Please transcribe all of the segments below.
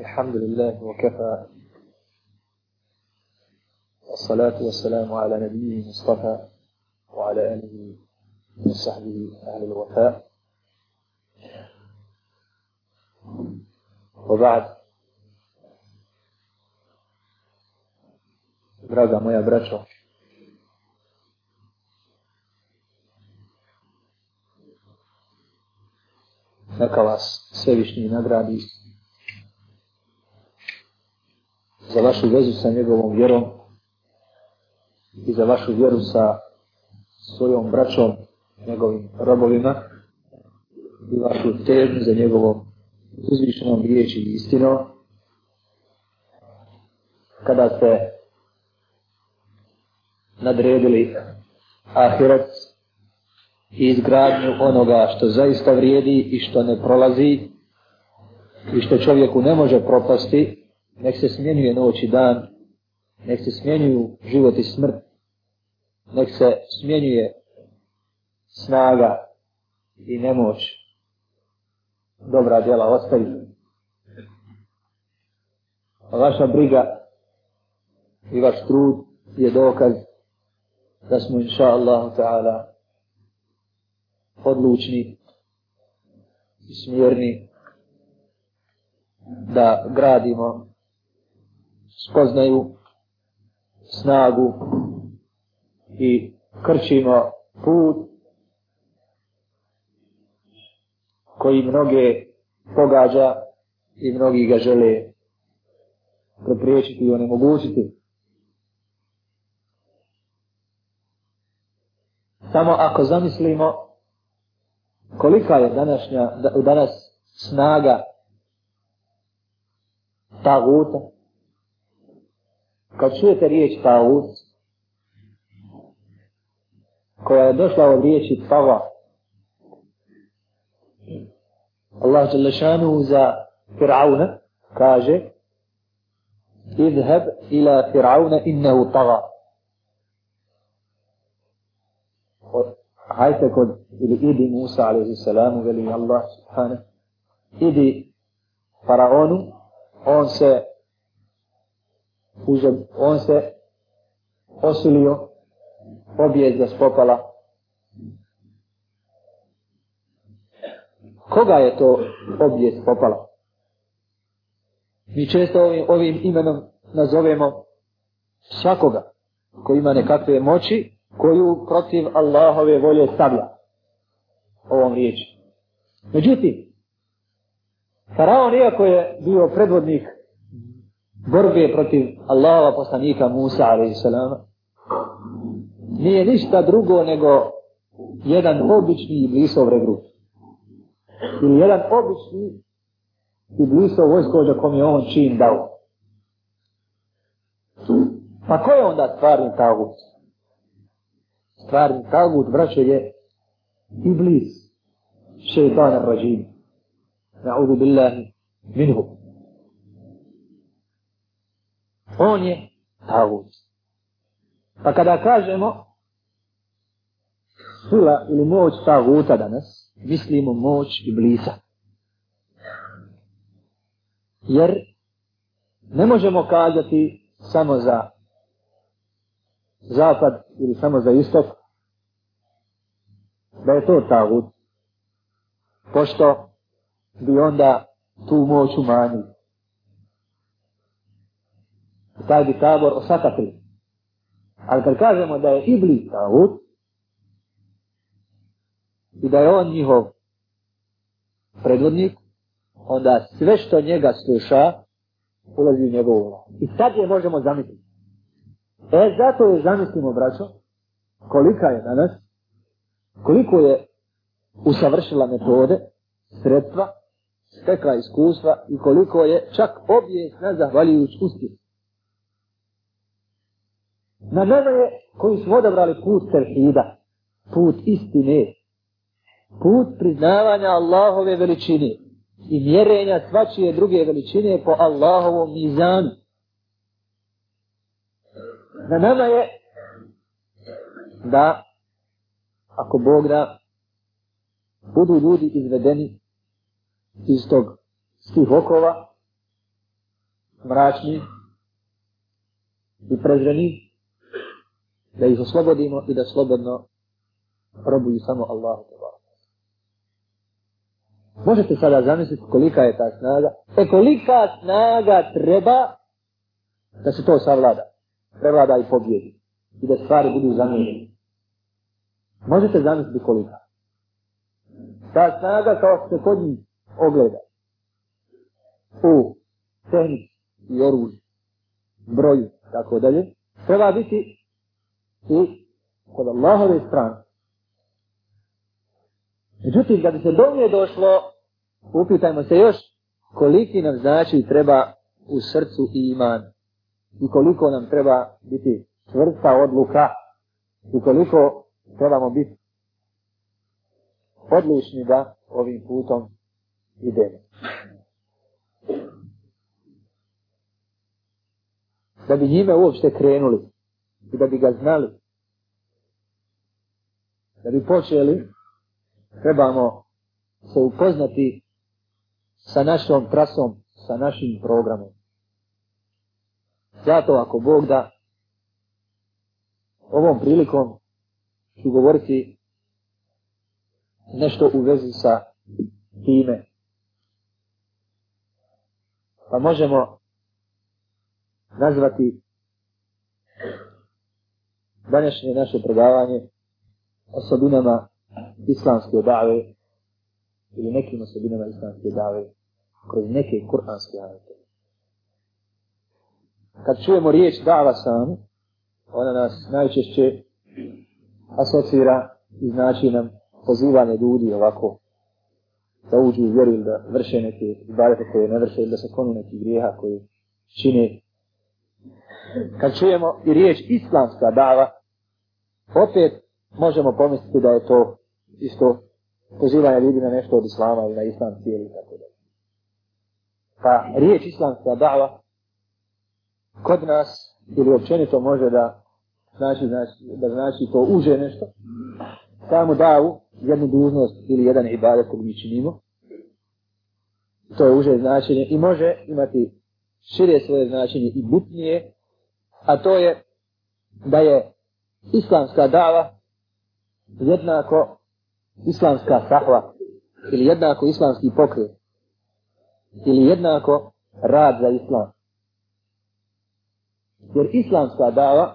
الحمد لله وكفى والصلاة والسلام على نبيه مصطفى وعلى آله وصحبه أهل الوفاء وبعد Draga moja braćo, neka vas svevišnji nagradi za vašu vezu sa njegovom vjerom i za vašu vjeru sa svojom braćom, njegovim robovima i vašu težnju za njegovom uzvišenom riječi i istinom. Kada ste nadredili ahiret i izgradnju onoga što zaista vrijedi i što ne prolazi i što čovjeku ne može propasti, nek se smjenjuje noć i dan, nek se smjenjuju život i smrt, nek se smjenjuje snaga i nemoć, dobra djela ostaju. Vaša briga i vaš trud je dokaz da smo inša Allah ta'ala odlučni i smjerni da gradimo spoznaju snagu i krčimo put koji mnoge pogađa i mnogi ga žele prepriječiti i onemogućiti. Samo ako zamislimo kolika je današnja, danas snaga taguta, kad čujete riječ Tavus, koja je došla od riječi Tava, Allah Đelešanu za Fir'auna kaže Idheb ila Fir'auna innehu Tava. Hajte kod ili idi Musa alaihi salamu veli Allah subhanahu. Idi Faraonu, on se uzob, on se osilio, obje za spopala. Koga je to obje spopala? Mi često ovim, ovim imenom nazovemo svakoga koji ima nekakve moći koju protiv Allahove volje stavlja ovom riječi. Međutim, Faraon, iako je bio predvodnik borbe protiv Allahova poslanika Musa a.s. nije ništa drugo nego jedan obični i blisov regrut. Ili jedan obični i blisov vojskovođa kom je on čin dao. Pa ko je onda stvarni tagut? Stvarni tagut, braće, je i bliz šeitana rađim. Na'udu billahi minhu. On je tagut. Pa kada kažemo sila ili moć taguta danas, mislimo moć i blisa. Jer ne možemo kazati samo za zapad ili samo za istok da je to tagut. Pošto bi onda tu moć umanjili taj bi tabor osakatili. Ali kad kažemo da je Iblis Tavut i da je on njihov predvodnik, onda sve što njega sluša ulazi u njegovu I sad je možemo zamisliti. E, zato je zamislimo, braćo, kolika je danas, koliko je usavršila metode, sredstva, stekla iskustva i koliko je čak objesna zahvaljujući uspjeh. Na nama je koji smo odabrali put tevhida, put istine, put priznavanja Allahove veličine i mjerenja svačije druge veličine po Allahovom mizanu. Na nama je da, ako Bog da, budu ljudi izvedeni iz tog stih okova, mračni i prezreni, da ih oslobodimo i da slobodno robuju samo Allahu te Možete sada zamisliti kolika je ta snaga? E kolika snaga treba da se to savlada? Prevlada i pobjedi. I da stvari budu zamijenjene. Možete zamisliti kolika? Ta snaga kao što se kod njih ogleda. U tehnici i oružju. Broju, tako dalje. Treba biti i kod Allahove strane. Međutim, kada se do nje došlo, upitajmo se još koliki nam znači treba u srcu i iman i koliko nam treba biti čvrsta odluka i koliko trebamo biti odlučni da ovim putom idemo. Da bi njime uopšte krenuli i da bi ga znali. Da bi počeli, trebamo se upoznati sa našom trasom, sa našim programom. Zato ako Bog da, ovom prilikom ću govoriti nešto u vezi sa time. Pa možemo nazvati današnje naše predavanje osobinama islamske dave ili nekim osobinama islamske dave kroz neke kuranske ajete. Kad čujemo riječ dava sam, ona nas najčešće asocira i znači nam pozivanje ljudi ovako da uđu u vjeru ili da vrše neke ibadete koje ne vrše ili da se konu neki grijeha koji čine. Kad čujemo i riječ islamska dava, opet možemo pomisliti da je to isto pozivanje ljudi na nešto od islama ili na islam cijeli tako da. Pa riječ islamska dava kod nas ili općenito može da znači, znači, da znači to uže nešto, samo davu jednu dužnost ili jedan ibadet koji mi činimo. To je uže značenje i može imati šire svoje značenje i bitnije, a to je da je islamska dava jednako islamska sahva ili jednako islamski pokret ili jednako rad za islam. Jer islamska dava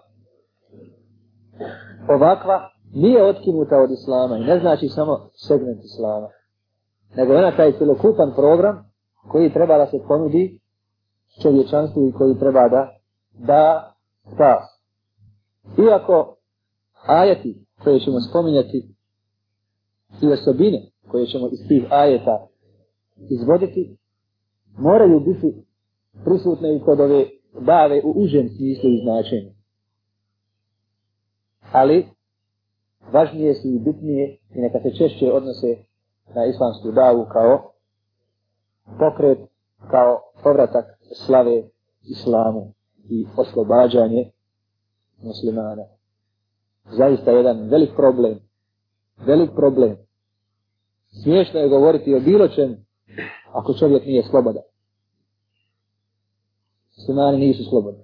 ovakva nije otkinuta od islama i ne znači samo segment islama. Nego ona taj celokupan program koji treba da se ponudi čovječanstvu i koji treba da da spas. Iako ajeti koje ćemo spominjati i osobine koje ćemo iz tih ajeta izvoditi moraju biti prisutne i kod ove dave u užem smislu i značenju. Ali važnije su i bitnije i neka se češće odnose na islamsku davu kao pokret, kao povratak slave islamu i oslobađanje muslimana zaista jedan velik problem. Velik problem. Smiješno je govoriti o bilo čemu ako čovjek nije slobodan. Muslimani nisu slobodni.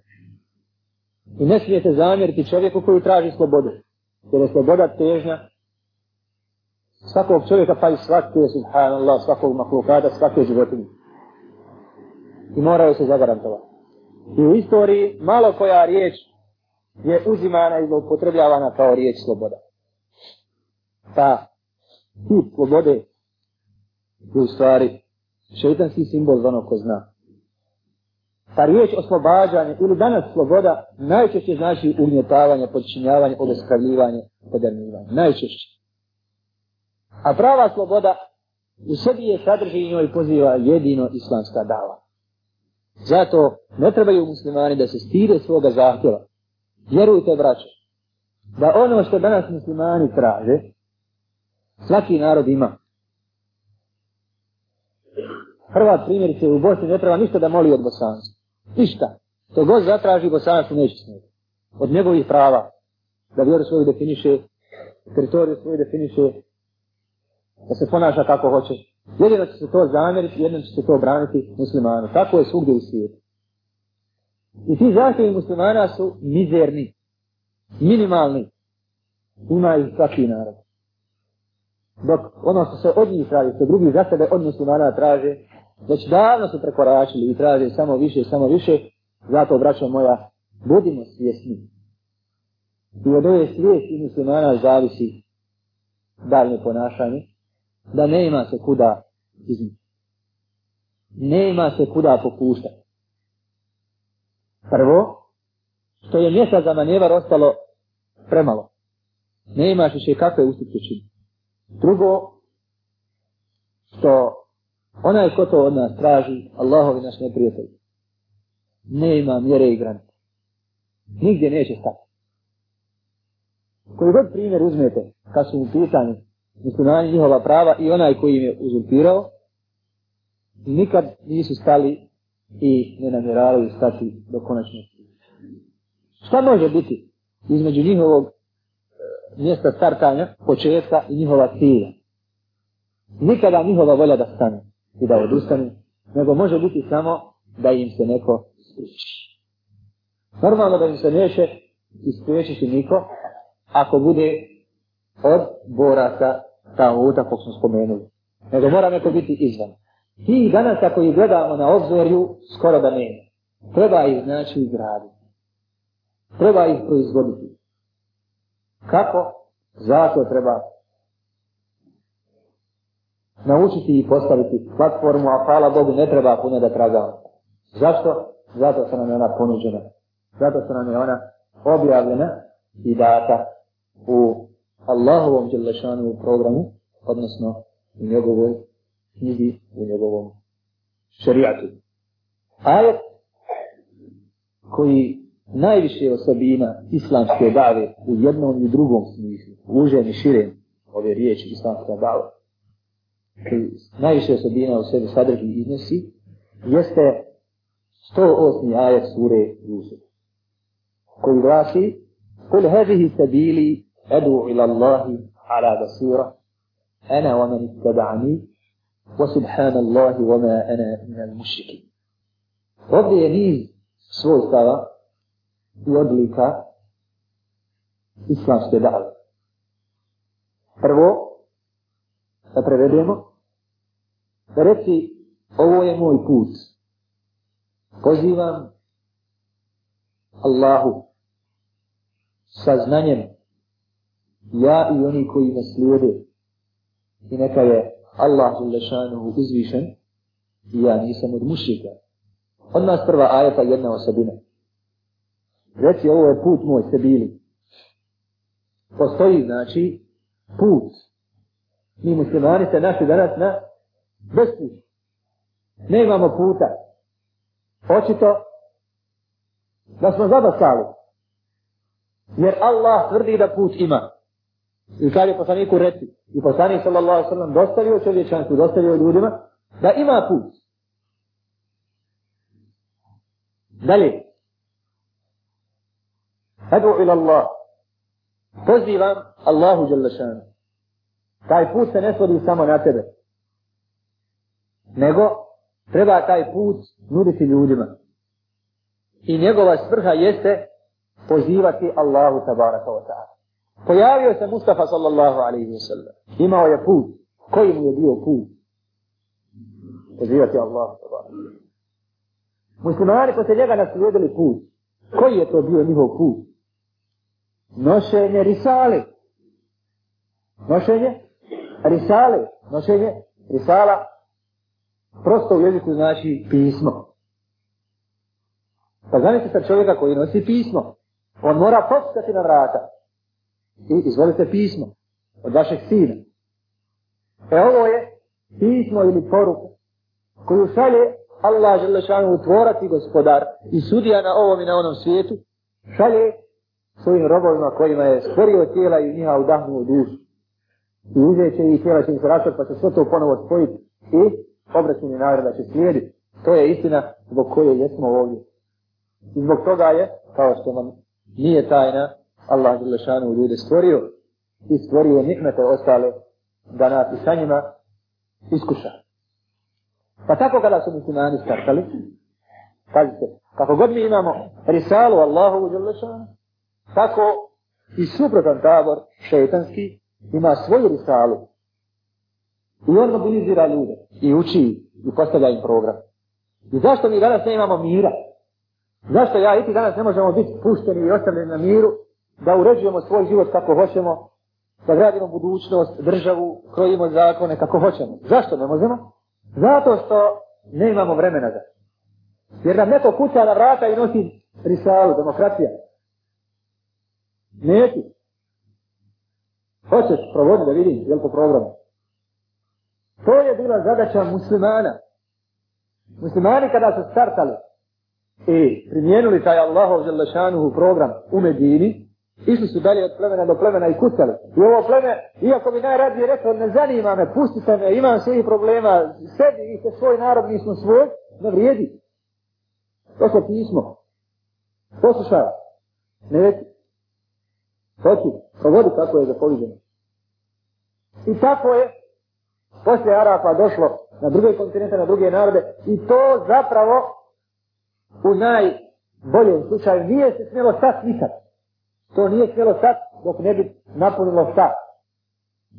I ne smijete zamjeriti čovjeku koju traži slobodu. Jer je sloboda težnja svakog čovjeka pa i svake subhanallah, svakog makhlukata, svake životinje. I moraju se zagarantovati. I u istoriji malo koja riječ je uzimana i zloupotrebljavana kao riječ sloboda. Pa ti slobode je u stvari šeitanski simbol za ono ko zna. Pa riječ oslobađanje ili danas sloboda najčešće znači ugnjetavanje, podčinjavanje, obeskavljivanje, podernivanje. Najčešće. A prava sloboda u sebi je sadrži i njoj poziva jedino islamska dava. Zato ne trebaju muslimani da se stire svoga zahtjeva, Vjerujte, braće, da ono što danas muslimani traže, svaki narod ima. Hrvat primjer se u Bosni ne treba ništa da moli od Bosanca. Ništa. To god zatraži Bosanca neće smjeti. Od njegovih prava. Da vjeru svoju definiše, teritoriju svoju definiše, da se ponaša kako hoće. Jedino će se to zamjeriti, jednom će se to braniti muslimani. Tako je svugdje u svijetu. I ti zahtjevi muslimana su mizerni, minimalni. Ima ih svaki narod. Dok ono što se od njih traži, što drugi za sebe od muslimana traže, već davno su prekoračili i traže samo više, samo više, zato, braćo moja, budimo svjesni. I od ove svijesti muslimana zavisi daljne ponašanje, da ne ima se kuda izmiti. Ne ima se kuda pokuštati. Prvo, što je mjesta za manjevar ostalo premalo. Ne imaš više kakve ustupke čini. Drugo, što onaj ko to od nas traži, Allahovi naš neprijatelj, ne ima mjere i granice. Nigdje neće stati. Koji god primjer uzmete, kad su mu pitanje, muslimani njihova prava i onaj koji im je uzurpirao, nikad nisu stali i ne namjeravaju stati do konačnog Šta može biti između njihovog e, mjesta startanja, početka i njihova cilja? Nikada njihova volja da stane i da odustane, nego može biti samo da im se neko spriječi. Normalno da im se neće ispriječiti niko ako bude od boraca ta uta kog smo spomenuli. Nego mora neko biti izvan. Ti danas ako ih gledamo na obzorju, skoro da nema. Treba ih znači izgraditi. Treba ih proizvoditi. Kako? Zato treba naučiti i postaviti platformu, a hvala Bogu ne treba puno da tragamo. Zašto? Zato se nam je ona ponuđena. Zato se nam je ona objavljena i data u Allahovom djelašanu programu, odnosno u njegovoj knjigi u njegovom šarijatu. Ajet koji najviše osobina islamske dave u jednom i drugom smislu, užem i širem ove riječi islamske dave, koji najviše osobina u sebi sadrži i iznosi, jeste 108. ajet sure Jusuf, koji glasi Kul hezihi sabili edu ila Allahi ala basira, ena wa meni tada'ani وَسُبْحَانَ اللَّهِ وَمَا أَنَا مِنَ الْمُشْرِكِينَ Ovdje je niz svojstava i odlika islamske dale. Prvo, da prevedemo, da reci ovo je moj put. Pozivam Allahu sa znanjem ja i oni koji me slijede i neka je Allah je uzvišen i ja nisam od mušika. Od nas prva ajeta jedna osobina. Reci, ovo je put moj, ste bili. Postoji, znači, put. Mi muslimani se našli danas na bespuć. Ne imamo puta. Očito da smo zabasali. Jer Allah tvrdi da put ima. I kaže poslaniku reci. I poslanik sallallahu alaihi sallam dostavio čovječanstvu, dostavio ljudima da ima put. Dalje. Edu ila Allah. Pozivam Allahu djelašanu. Taj put se ne svodi samo na tebe. Nego treba taj put nuditi ljudima. I njegova svrha jeste pozivati Allahu tabaraka wa ta'ala. Pojavio se Mustafa sallallahu alaihi wa sallam. Imao je put. Koji mu je bio put? Pozivati Allah sallallahu Muslimani ko se njega naslijedili put. Koji je to bio njihov put? Nošenje risale. Nošenje risale. Nošenje risala. Prosto u jeziku znači pismo. Pa zamislite čovjeka koji nosi pismo. On mora postati na vrata. I izvolite pismo od vašeg sina. E ovo je pismo ili poruka koju šalje Allah žele šalje utvorati gospodar i sudija na ovom i na onom svijetu, šalje svojim robovima kojima je stvorio tijela i njiha udahnuo dušu. I uzet će i tijela će im se rastati pa će sve to ponovo spojiti i obračun i nagrada će slijediti. To je istina zbog koje jesmo ovdje. I zbog toga je, kao što vam nije tajna, Allah žele šanu ljude stvorio i stvorio nikmete ostale da nas i sa njima iskuša. Pa tako kada su muslimani startali, pazite, kako god mi imamo risalu Allahu žele šanu, tako i suprotan tabor šeitanski ima svoju risalu I on mobilizira ljude i uči i postavlja im program. I zašto mi danas ne imamo mira? Zašto ja i ti danas ne možemo biti pušteni i ostavljeni na miru da uređujemo svoj život kako hoćemo, da gradimo budućnost, državu, krojimo zakone kako hoćemo. Zašto ne možemo? Zato što ne imamo vremena za Jer nam neko kuća na vrata i nosi risalu, demokracija. Neći. Hoćeš provodi da vidim, jel po programu. To je bila zadaća muslimana. Muslimani kada su startali i primijenili taj Allahov program u Medini, Išli su dalje od plemena do plemena i kucali. I ovo pleme, iako bi najradije rekao, ne zanima me, pustite me, imam svih problema, sedi i se svoj narod, nismo svoj, ne vrijedi. To se pismo. Poslušava. Ne veći. Hoću, provodi kako je zapoliđeno. I tako je poslije Arapa došlo na druge kontinente, na druge narode i to zapravo u najboljem slučaju nije se smjelo sad nikad. To nije smjelo sad dok ne bi napunilo šta.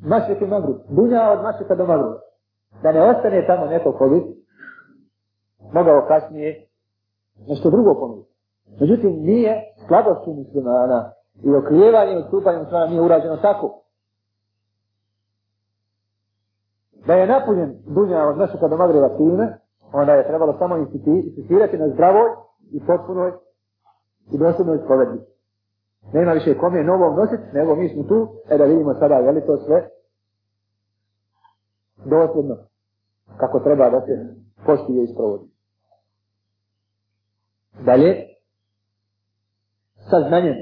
Mašek i magru. Dunja od mašeka do magru. Da ne ostane tamo neko ko bi mogao kasnije nešto drugo ponuditi. Međutim, nije slabost u muslimana i oklijevanje i stupanje muslimana nije urađeno tako. Da je napunjen dunja od mašeka do magru vaktivne, onda je trebalo samo insistirati na zdravoj i potpunoj i dosudnoj spovednici. Nema više kome novog nosit, nego mi smo tu, e da vidimo sada je li to sve dosljedno kako treba da se poštije i sprovodi. Dalje, sa znanjem,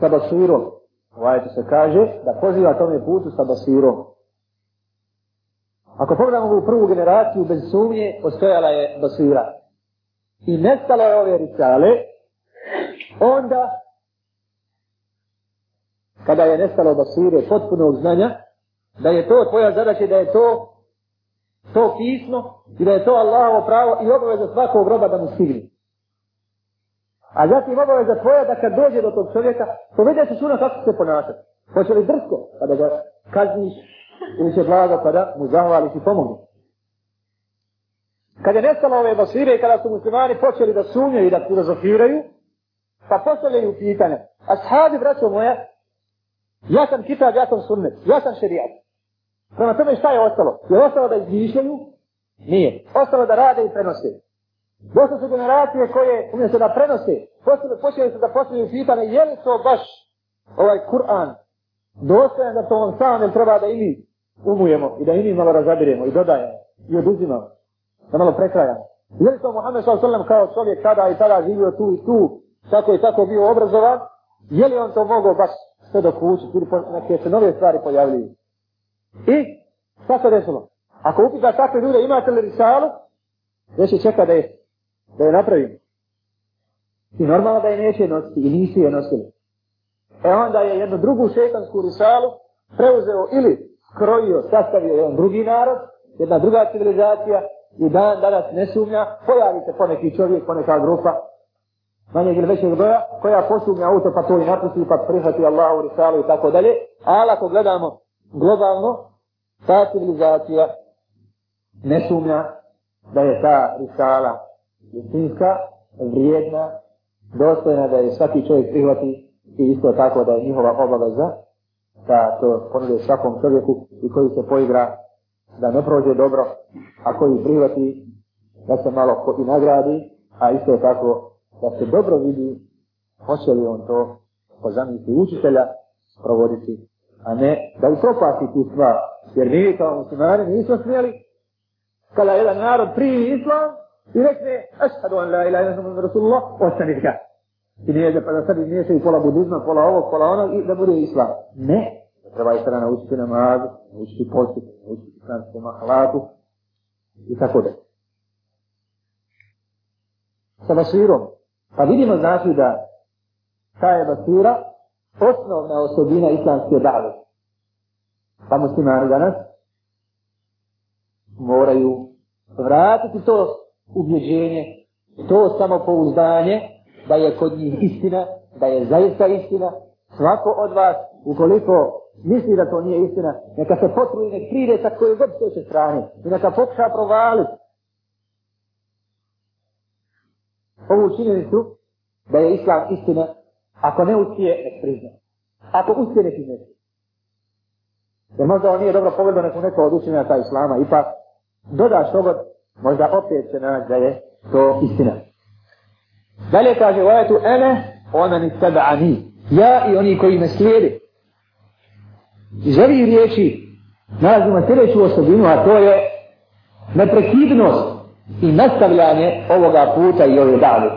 sa basirom, ovaj to se kaže, da poziva tome putu sa basirom. Ako pogledamo u prvu generaciju, bez sumnje, postojala je basira. I nestala je ove risale, onda kada je nestalo basire, potpunog znanja, da je to tvoja zadaća da je to to pismo i da je to Allahovo pravo i obaveza svakog roba da mu stigne. A zatim obaveza tvoja da kad dođe do tog čovjeka, povede se suna kako se ponašati. Hoće li drsko kada pa ga kazniš ili će blago kada pa mu zahvališ i pomogu. Kad je nestalo ove basire i kada su muslimani počeli da sumnjaju i da filozofiraju, pa postavljaju pitanje. Ashabi, braćo moja, Ja sam kitab, ja sam sunnet, ja sam šerijat. Prema tome šta je ostalo? Je ostalo da izmišljaju? Nije. Ostalo da rade i prenose. Došle su generacije koje umjesto da prenose, počeli, počeli su da postavljaju pitanje je li to baš ovaj Kur'an dostajan da to on sam ne treba da imi umujemo i da imi malo razabiremo i dodajemo i oduzimamo, da malo prekrajamo. Je li to Muhammed s.a.v. kao čovjek tada i tada živio tu i tu, tako i tako bio obrazovan, je li on to mogao baš sve do kuće, ili neke se nove stvari pojavljuju. I, šta se desilo? Ako upita takve ljude, imate li risalu, gdje će čeka da je, da je napravim. I normalno da je neće nositi i nisi je nosili. E onda je jednu drugu šetansku risalu preuzeo ili krojio, sastavio jedan drugi narod, jedna druga civilizacija i dan danas ne sumnja, pojavite poneki čovjek, poneka grupa manjeg ili većeg broja, koja posugnja auto pa to i napusti pa prihvati Allahu risalu i tako dalje. Ali ako gledamo globalno, ta civilizacija ne sumnja da je ta risala istinska, vrijedna, dostojna da je svaki čovjek prihvati i isto tako da je njihova obaveza da to ponude svakom čovjeku i koji se poigra da ne prođe dobro, a koji prihvati da se malo i nagradi, a isto tako da se dobro vidi hoće li on to po zamisli učitelja provoditi, a ne da upropasti tu stvar. Jer mi kao muslimani nismo smjeli kada jedan narod primi islam i rekne ašhadu an la ilaha ilaha ilaha rasulullah ostani ga. I nije da pa da sad izmiješaju pola budizma, pola ovog, pola onog i da bude islam. Ne. Treba i sada naučiti namaz, naučiti postup, naučiti islamsku mahalatu i tako da. Sa vaširom, Pa vidimo znači da ta je basura osnovna osobina islamske dave. Pa muslimani danas moraju vratiti to ubjeđenje, to samopouzdanje da je kod njih istina, da je zaista istina. Svako od vas, ukoliko misli da to nije istina, neka se potruje, nek pride sa kojoj god stoće strane i neka pokuša provaliti ovu činjenicu da je islam istina, ako ne uspije, nek prizna. Ako uspije, nek izneš. Jer možda on nije dobro pogledao neku neko od učenja ta islama, ipak dodaš togod, možda opet će naći da je to istina. Dalje kaže, ovaj tu ene, ona ni sada ani. Ja i oni koji me slijedi. Želi riječi, nalazimo sljedeću osobinu, a to je neprekidnost i nastavljanje ovoga puta i ove dalje.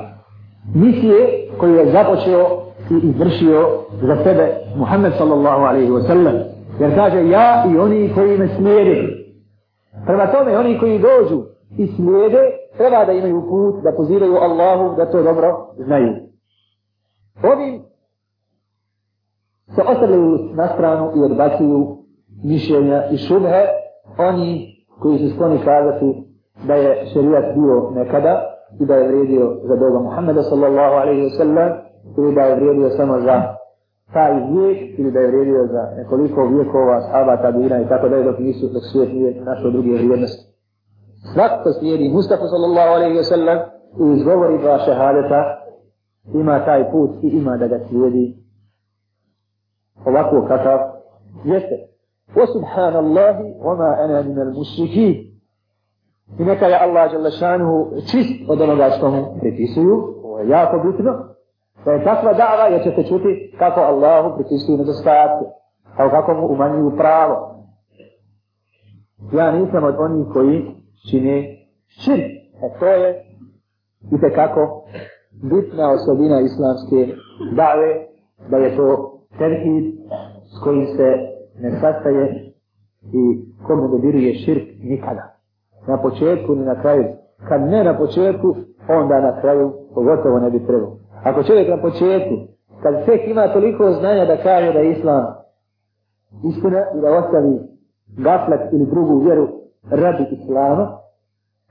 Misije koju je započeo i izvršio za sebe Muhammed sallallahu alaihi wa sallam. Jer kaže ja i oni koji me smjerili. Prema tome oni koji dođu i smjede treba da imaju put, da poziraju Allahu, da to dobro znaju. Ovim se ostavljaju na stranu i odbacuju mišljenja i šubhe oni koji su skloni kazati da je šerijat bio nekada i da je vrijedio za Boga Muhammeda sallallahu alaihi wa sallam ili da je vrijedio samo za taj vijek ili da je vrijedio za nekoliko vijekova, sahaba, tabina i tako da je dok nisu dok svijet nije našao druge vrijednosti. Svakko slijedi Mustafa sallallahu alaihi wa sallam i izgovori dva šehadeta ima taj put i ima da ga slijedi ovako kakav jeste. O subhanallahi, oma ena minal mušrikih I neka je Allah Đelešanuhu čist od onoga što mu pripisuju. Ovo je jako bitno. To je takva dava jer ćete čuti kako Allahu pripisuju nedostatke. Kao kako mu umanjuju pravo. Ja nisam od onih koji čine šir. A e, to je i kako bitna osobina islamske dave da je to terhid s kojim se ne sastaje i komu dodiruje širk nikada na početku ni na kraju. Kad ne na početku, onda na kraju pogotovo ne bi trebao. Ako čovjek na početku, kad sve ima toliko znanja da kaže da je islam istina i da ostavi gaflet ili drugu vjeru radi islama,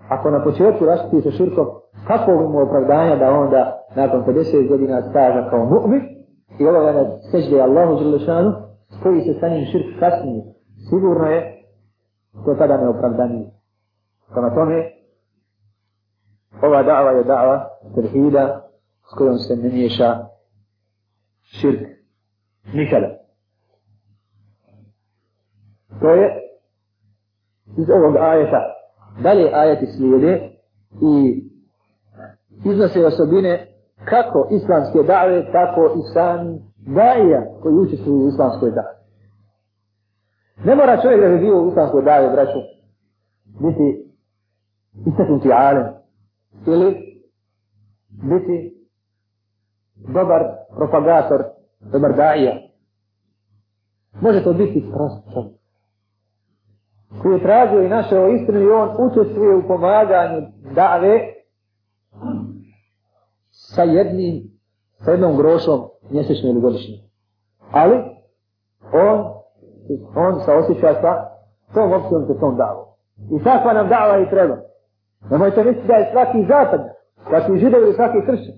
ako na početku raštiti se širko, kako mu opravdanja da onda nakon 50 godina staža kao mu'mi i ovoga na seđde Allahu Đelešanu, koji se sa njim širk kasnije, sigurno je to tada neopravdanije. Prema tome, ova da'va je da'va terhida s kojom se ne miješa širk. Nikada. To je iz ovog ajeta. Dalje ajeti slijede i iznose osobine kako islamske dave, tako i sami daija koji učestvuju u islamskoj dave. Ne mora čovjek da bi bio u islamskoj dave, braću, biti istaknuti alem ili biti dobar propagator, dobar daija. Može to biti prostor. Koji je tražio i našao istinu i on učestvuje u pomaganju dave sa jednim, sa jednom grošom mjesečno ili godišnje. Ali on, on se osjeća sa tom opcijom, sa tom davom. I takva nam dava i treba. Nemojte misliti da je svaki zapad, svaki židov ili svaki kršćan.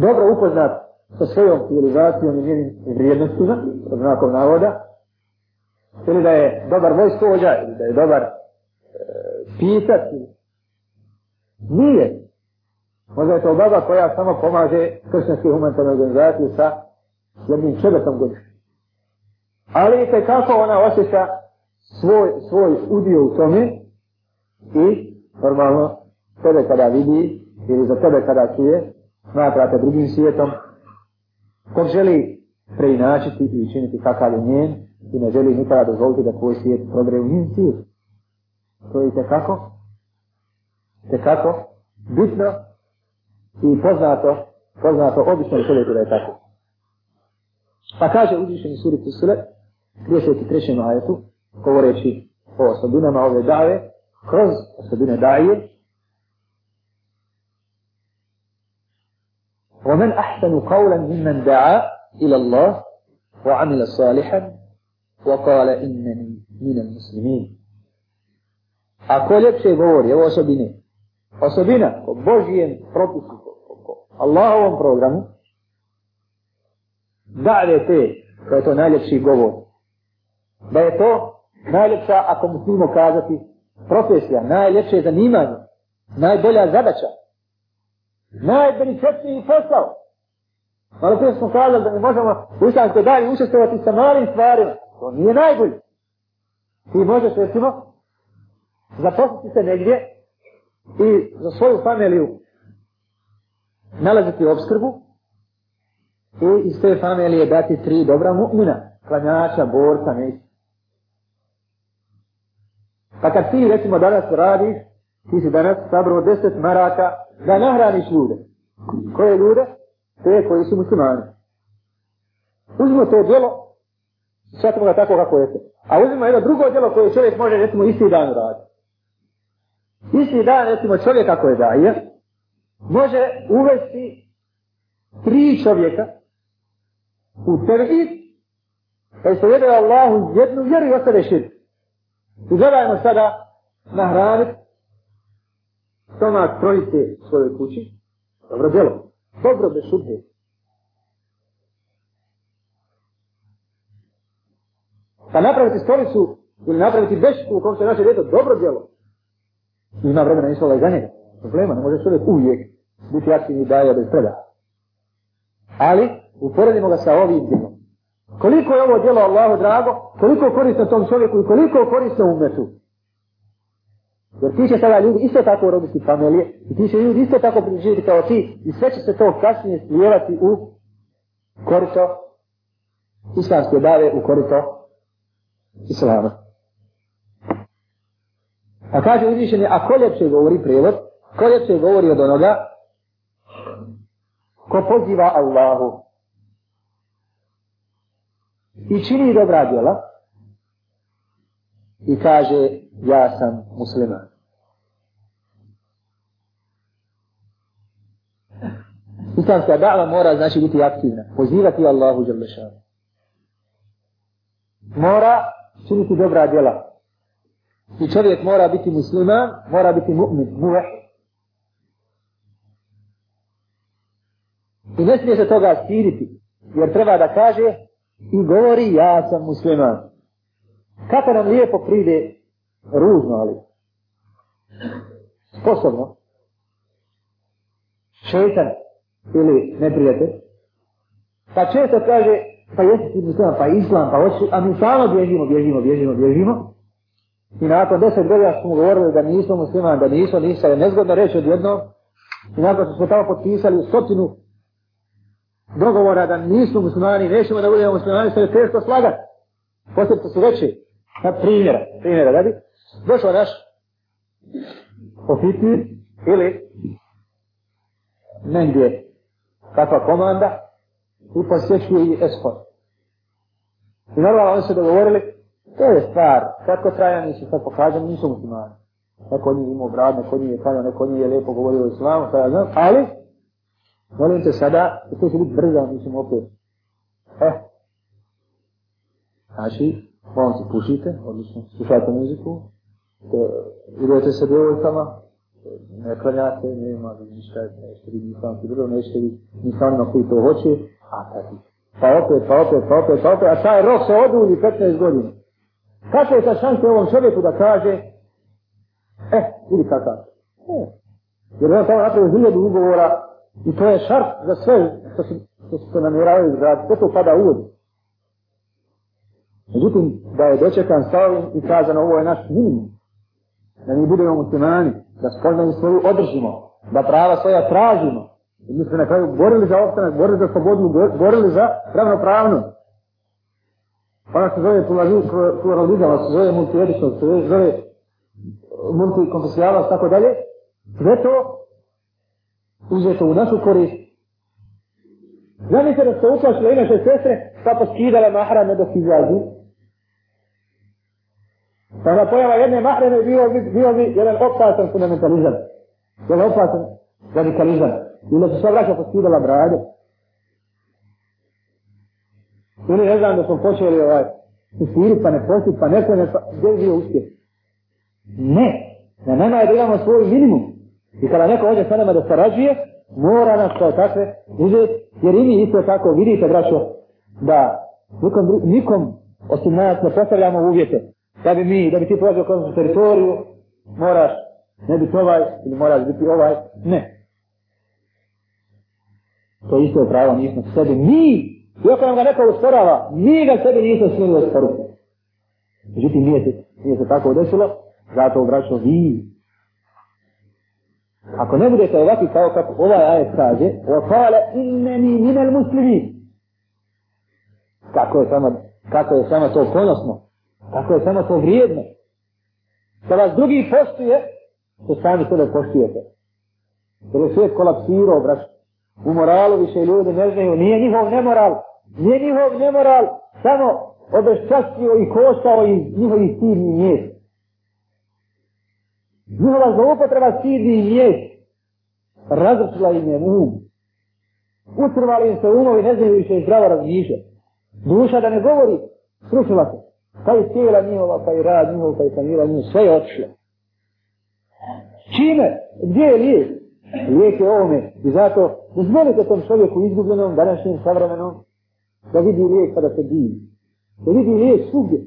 Dobro upoznat sa svojom civilizacijom i njenim vrijednostima, od znakom navoda, ili da je dobar vojskovođa, ili da je dobar e, pisac. Nije. Možda je to baba koja samo pomaže kršćanske humanitarne organizacije sa jednim čebetom godišnjim. Ali i kako ona osjeća svoj, svoj udio u tome, I normalno, tebe kada vidi ili za tebe kada čuje, smatrate drugim svijetom, ko želi preinačiti i učiniti kakav je njen i ne želi nikada dozvoliti da tvoj svijet progre u njim svijet. To je tekako, tekako, bitno i poznato, poznato obično čovjeku da je tako. Pa kaže uzvišeni suri Kusule, 33. ajetu, govoreći o osobinama ove dave, خذ السبيل داعية ومن أحسن قولا ممن دعا إلى الله وعمل صالحا وقال إنني من المسلمين أقول لك شيء بور يا وصبيني وصبينا بوجيين بروبوسي الله هو بروجرام دعوة تي فهو نالك شيء بور بيتو نالك شيء أكم سيمو كازتي profesija, najljepše zanimanje, najbolja zadaća, najbeničetniji posao. Malo prije smo kazali da mi možemo u islamskoj dalji učestovati sa malim stvarima. To nije najbolje. Ti možeš, recimo, zaposliti se negdje i za svoju familiju nalaziti obskrbu i iz te familije dati tri dobra mu'mina, klanjača, borca, nešto. Pa kad ti recimo danas radiš, ti si danas sabro deset maraka da nahraniš ljude. Koje ljude? Te koji su muslimani. Uzmimo to djelo, shvatimo ga tako kako jeste. A uzmimo jedno drugo djelo koje čovjek može recimo isti dan raditi. Isti dan, recimo, čovjek ako je daje, može uvesti tri čovjeka u tevhid, pa se jede Allahu jednu vjeru i ostane širku. I gledajmo sada nahraniti stomak trojice svoje kući. Dobro djelo. Dobro bez šubhe. Pa napraviti stolicu ili napraviti bešku u kojom se naše djeto dobro djelo. Ima vremena i slova i za njega. Problema, ne može čovjek uvijek biti jasni i daje bez treba. Ali, uporedimo ga sa ovim djelom. Koliko je ovo djelo Allahu drago, koliko korisno tom čovjeku i koliko korisno umetu. Jer ti će sada ljudi isto tako robiti familije, i ti će ljudi isto tako priživiti kao ti, i sve će se to kasnije slijevati u korito islamske bave u korito islama. A kaže uzvišenje, a ko ljepše govori prijevod, ko ljepše govori od onoga ko poziva Allahu, i čini dobra djela i kaže ja sam musliman. Islamska da'va mora znači biti aktivna, pozivati Allahu Đalešanu. Mora činiti dobra djela. I čovjek mora biti musliman, mora biti mu'min, mu'eh. I ne smije se toga stiriti, jer treba da kaže i govori ja sam musliman. Kako nam lijepo pride ružno, ali sposobno šetan ili ne prijete. Pa često kaže, pa jesi ti musliman, pa islam, pa hoći, a mi samo bježimo, bježimo, bježimo, bježimo. I nakon deset godina smo govorili da nismo musliman, da nismo nisa, je nezgodno reći odjedno. I nakon što smo tamo potpisali stotinu dogovora da nisu muslimani, nećemo da budemo muslimani, sve je teško slagati. Posljedice su veće. Na primjera, primjera, da bi došao naš ofitir ili negdje kakva komanda i posjećuje i eskort. I normalno oni se dogovorili, to je stvar, kako trajan nisu, sad pokažem, nisu muslimani. Neko nije imao brad, neko nije kanal, neko nije lijepo govorio o islamu, sad ja znam, ali Molim te sada, to će biti brzo, mislim opet. E. Znači, molim se pušite, odnosno slušajte muziku, te, idete sa djevojkama, ne klanjate, nema vi ništa, nešto vidi sam ti brzo, nešto vidi ni sam na koji to hoće, a tako. Pa opet, pa opet, pa opet, pa opet, a taj rok se odulji 15 godina. Kako je ta šanta ovom čovjeku da kaže, e, eh, ili kakav? E. Jer on tamo napravo hiljadu ugovora, I to je šart za sve što se, što se namiravaju izgraditi. Sve to pada u vodu. Međutim, da je dočekan sa ovim i kazano ovo je naš minimum. Da mi budemo muslimani, da spoznanje svoju održimo, da prava svoja tražimo. I mi smo na kraju borili za opstanak, borili za slobodu, borili za ravnopravnu. Ona se zove pluralizam, se zove multijedičnost, se zove multikonfesijalnost, tako dalje. Sve to uzeto u našu korist. Zamislite da se uplašila inače sestre, pa poskidala mahrame dok izlazi. Pa na pojava jedne mahrame bio bi, bio bi jedan opasan fundamentalizam. Jedan opasan radikalizam. I da se sva vraća poskidala brade. Oni ne znam da smo počeli ovaj, Sustiri pa ne posti, pa neko ne pa, gdje je bio uspjeh? Ne, na nama je da imamo svoj minimum. I kada neko ođe sa nama da sarađuje, mora nas kao takve uzeti, jer i mi isto tako vidite, braćo, da nikom, nikom osim nas ne postavljamo uvjete. Da bi mi, da bi ti prođeo kroz teritoriju, moraš ne biti ovaj ili moraš biti ovaj, ne. To isto je pravo, nismo sebi, mi, iako nam ga neko usporava, mi ga sebi nismo smijeli usporiti. Međutim, nije se, nije se tako desilo, zato obraćao vi, Ako ne budete ovakvi kao kako ovaj ajet kaže, وَقَالَ إِنَّنِي مِنَ الْمُسْلِمِينَ Kako je samo, kako je samo to ponosno, kako je samo to vrijedno. Da vas drugi poštuje, što sami sebe poštujete. Jer je svijet kolapsirao, braš. U moralu više ljudi ne znaju, nije njihov nemoral, nije njihov nemoral, samo obeščastio i koštao iz njihovih stivnih mjesta. Njihova zloupotreba sidi i mjeg. Razrčila im je um. Utrvali im se umovi, ne znaju više zdravo razmiše. Duša da ne govori, srušila se. Pa i tijela njihova, pa i rad njihova, pa i sanjela njihova, sve je otišlo. Čime? Gdje je lijek? Lijek je ovome. I zato, uzmelite tom čovjeku izgubljenom, današnjim, savremenom, da vidi lijek kada pa se divi. Da vidi lijek svugdje.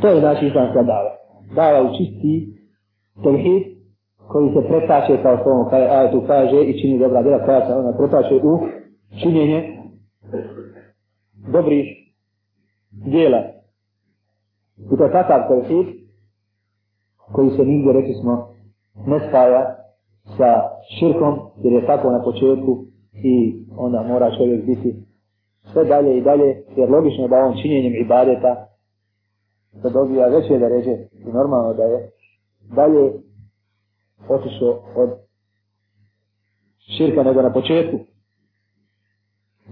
To je znači islamska davanja dala u čisti tevhid koji se pretače kao što on kaže, a tu kaže i čini dobra djela koja se ona pretače u činjenje dobrih djela. I to je takav tevhid koji se nigdje, rekli smo, ne spaja sa širkom, jer je tako na početku i onda mora čovjek biti sve dalje i dalje, jer logično je da on činjenjem ibadeta da dobija veće deređe i normalno da je dalje otišao od širka nego na početku.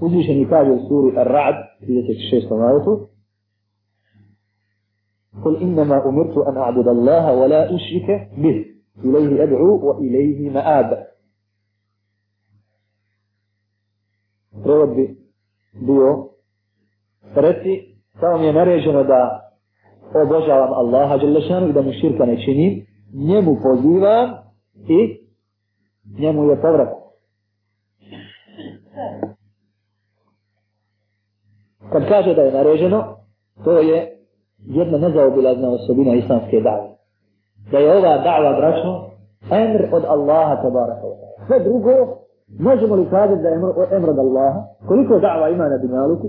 Uzvišeni kaže u suri Ar-Ra'd 36. ajetu قل إنما أمرت أن أعبد الله ولا أشرك به إليه أدعو وإليه مآب Prevod bi bio, reci, samo mi je naređeno da obožavam Allaha Đelešanu i da mu širka ne činim, njemu pozivam i njemu je povrat. Kad kaže da je nareženo, to je jedna nezaobilazna osobina islamske dave. Da je ova dava braćno, emr od Allaha tabara Sve drugo, možemo li kazati da je emr od Allaha? Koliko dava ima na dinaluku?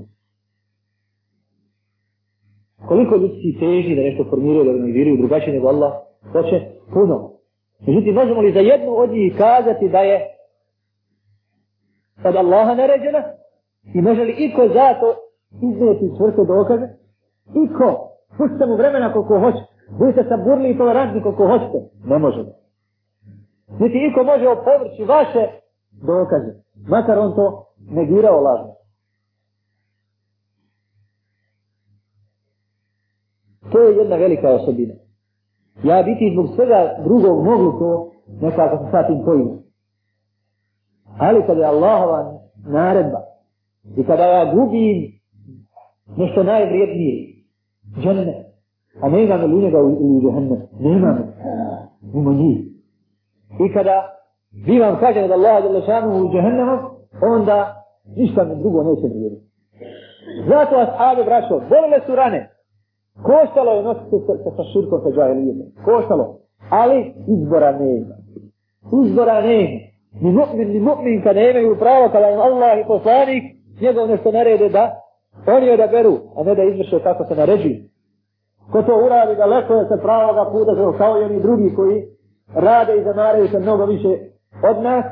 Koliko ljudi si teži da nešto formiraju, da organiziraju drugačije nego Allah, to će puno. Međutim, možemo li za jednu od njih kazati da je od Allaha naređena? I može li iko za to izneti čvrste dokaze? Iko? Pustite mu vremena koliko hoće. Budite saburni i tolerantni koliko hoćete. Ne može. Niti iko može opovrći vaše dokaze. Makar on to negirao lažno. to je jedna velika osobina. Ja biti zbog svega drugog mogu to nekako sa tim pojim. Ali kada je Allahova naredba i kada ja gubim nešto najvrijednije, džene, a ne imam ili njega ili džene, ne imam mimo njih. I kada bivam kažen od Allaha djela šanu u džene, onda ništa mi drugo neće vrijediti. Zato ashabi vraćao, volile su rane, Koštalo je nositi se sa, sa širkom sa džahilijetom. Koštalo. Ali izbora nema. Izbora nema. Ni mu'min, ni mu'min kada imaju pravo, kada im Allah i poslanik njegov nešto narede da oni odaberu, a ne da izvrše kako se naređi. Ko to uradi daleko je se pravoga puta, kao i oni drugi koji rade i zamaraju se mnogo više od nas,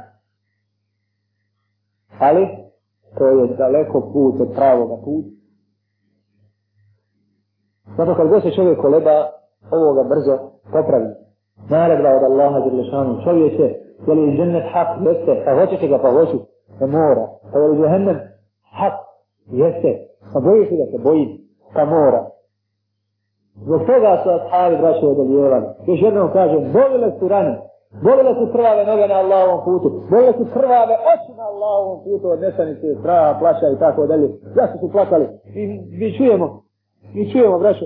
ali to je daleko put od pravoga puta. Zato kad god se čovjek koleba, ovo ga brzo popravi. Naredba od Allaha za lišanu čovječe, je li džennet hak, jeste, a pa hoćeš ga pa hoću, ne mora. A pa je li džehennem hak, jeste, a pa bojiš ga se, boji, pa mora. Zbog toga su ashabi braće odelijevali. Još jednom kažem, bolile su rane, bolile su krvave noge na Allahovom putu, bolile su krvave oči na Allahovom putu, odnesani su straha, plaća i tako dalje. Zašto su plakali? I mi čujemo Mi čujemo, braće,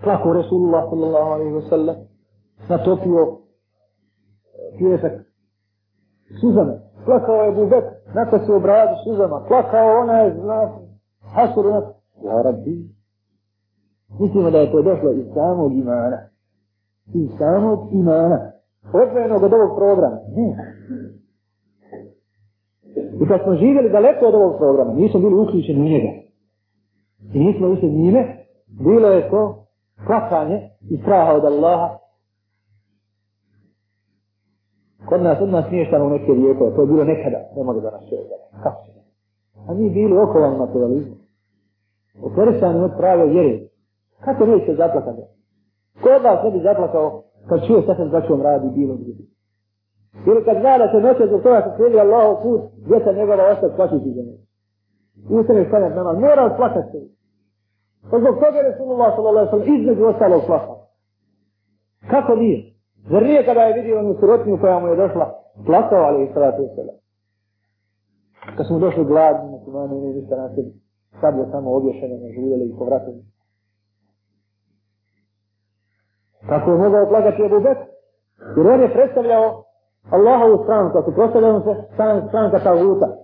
kako Resulullah sallallahu alaihi wa sallam natopio pjesak suzama. Plakao je bubek, nakon se obrazu suzama. Plakao ona je znaš, hasur ona. Ja rabbi. Mislimo da je to došlo iz samog imana. Iz samog imana. Odvojeno od ovog programa. Ne. I kad smo živjeli daleko od ovog programa, nismo bili uključeni u njega. I mi smo ušli njime, bilo je to plaćanje i straha od Allaha. Kod nas odmah smiješano u neke vijekove, to je bilo nekada, ne mogu da nas čovjeka, kako će. A mi bili okolan materializmu, operisani od prave vjere. Kako mi se zaplakati? Ko od vas ne bi zaplakao kad čuje sa sam začom radi bilo gdje? Ili kad zna da se noće zbog toga se slijedi Allahov put, gdje se njegova ostav kvačiti za njegov? i ustane stavljati namaz, mora plakati se. Pa zbog toga je Resulullah sallallahu alaihi između ostalog plaka. Kako nije? Zar nije kada je vidio onu sirotinu koja mu je došla, plakao ali i sallatu sallam. Kad smo došli gladni, na kumani, ne vidi sallam, sad sam je samo obješeno na življeli i povratili. Kako je mogao plakati Ebu Bek? Jer on je predstavljao Allahovu stranu, kako se predstavljao se stranka Tavuta. Stran, stran,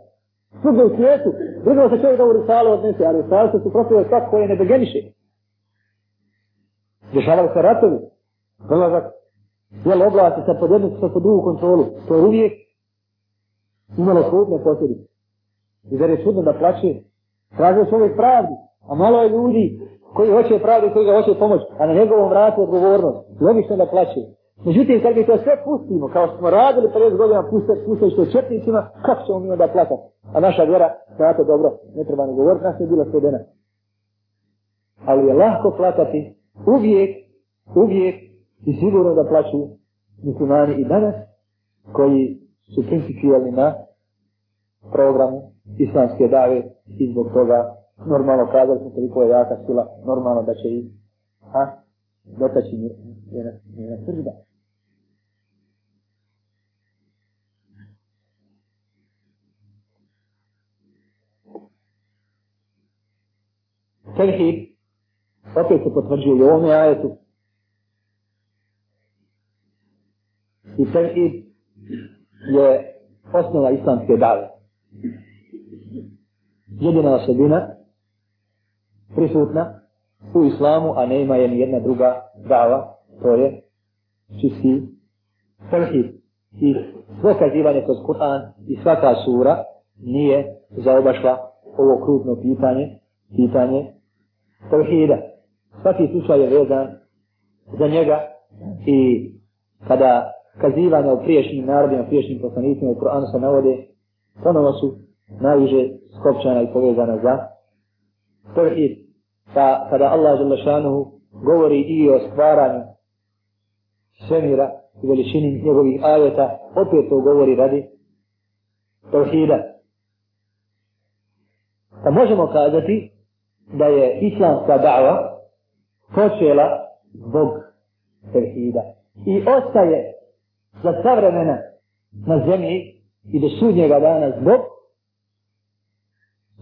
Svugdje u svijetu, drugo se čovjek da u risale odnese, a risale se suprotuje svak koje ne begeniše. Dešavali se ratovi, dolazak, jel oblasti sa pod jednu, sa pod drugu kontrolu, to je uvijek imalo svudne posljedice. I da je čudno da plaće, traže čovjek pravdi, a malo je ljudi koji hoće pravdu i koji ga hoće pomoć, a na njegovom vratu odgovornost, logično da plaće. Međutim, kad bi to sve pustimo, kao smo radili 50 godina puste, puste što četnicima, kako ćemo mi onda plakat? A naša vjera, znate dobro, ne treba ni govoriti, nas je bila svedena. Ali je lahko plakati uvijek, uvijek i sigurno da plaću muslimani i danas, koji su principijalni na programu islamske dave i zbog toga normalno kazali smo koliko je jaka sila, normalno da će i ha, dotači njena srđba. Tevhid, opet se potvrđuje i ovome ajetu. I tevhid je osnova islamske dave. Jedina osobina prisutna u islamu, a ne ima je ni jedna druga dava, to je čisti tevhid. I svo kazivanje kroz Kur'an i svaka sura nije zaobašla ovo krutno pitanje, pitanje tevhida. Svaki slučaj je vezan za njega i kada kazivanje o priješnjim narodima, priješnjim poslanicima u Kur'anu se navode, ponovo su najviše skopčana i povezana za tevhid pa kada Allah žele šanuhu govori i o stvaranju svemira i veličini njegovih ajeta, opet to govori radi tohida. Pa možemo kazati da je islamska da'va počela zbog tevhida. I ostaje za savremena na zemlji i do sudnjega dana zbog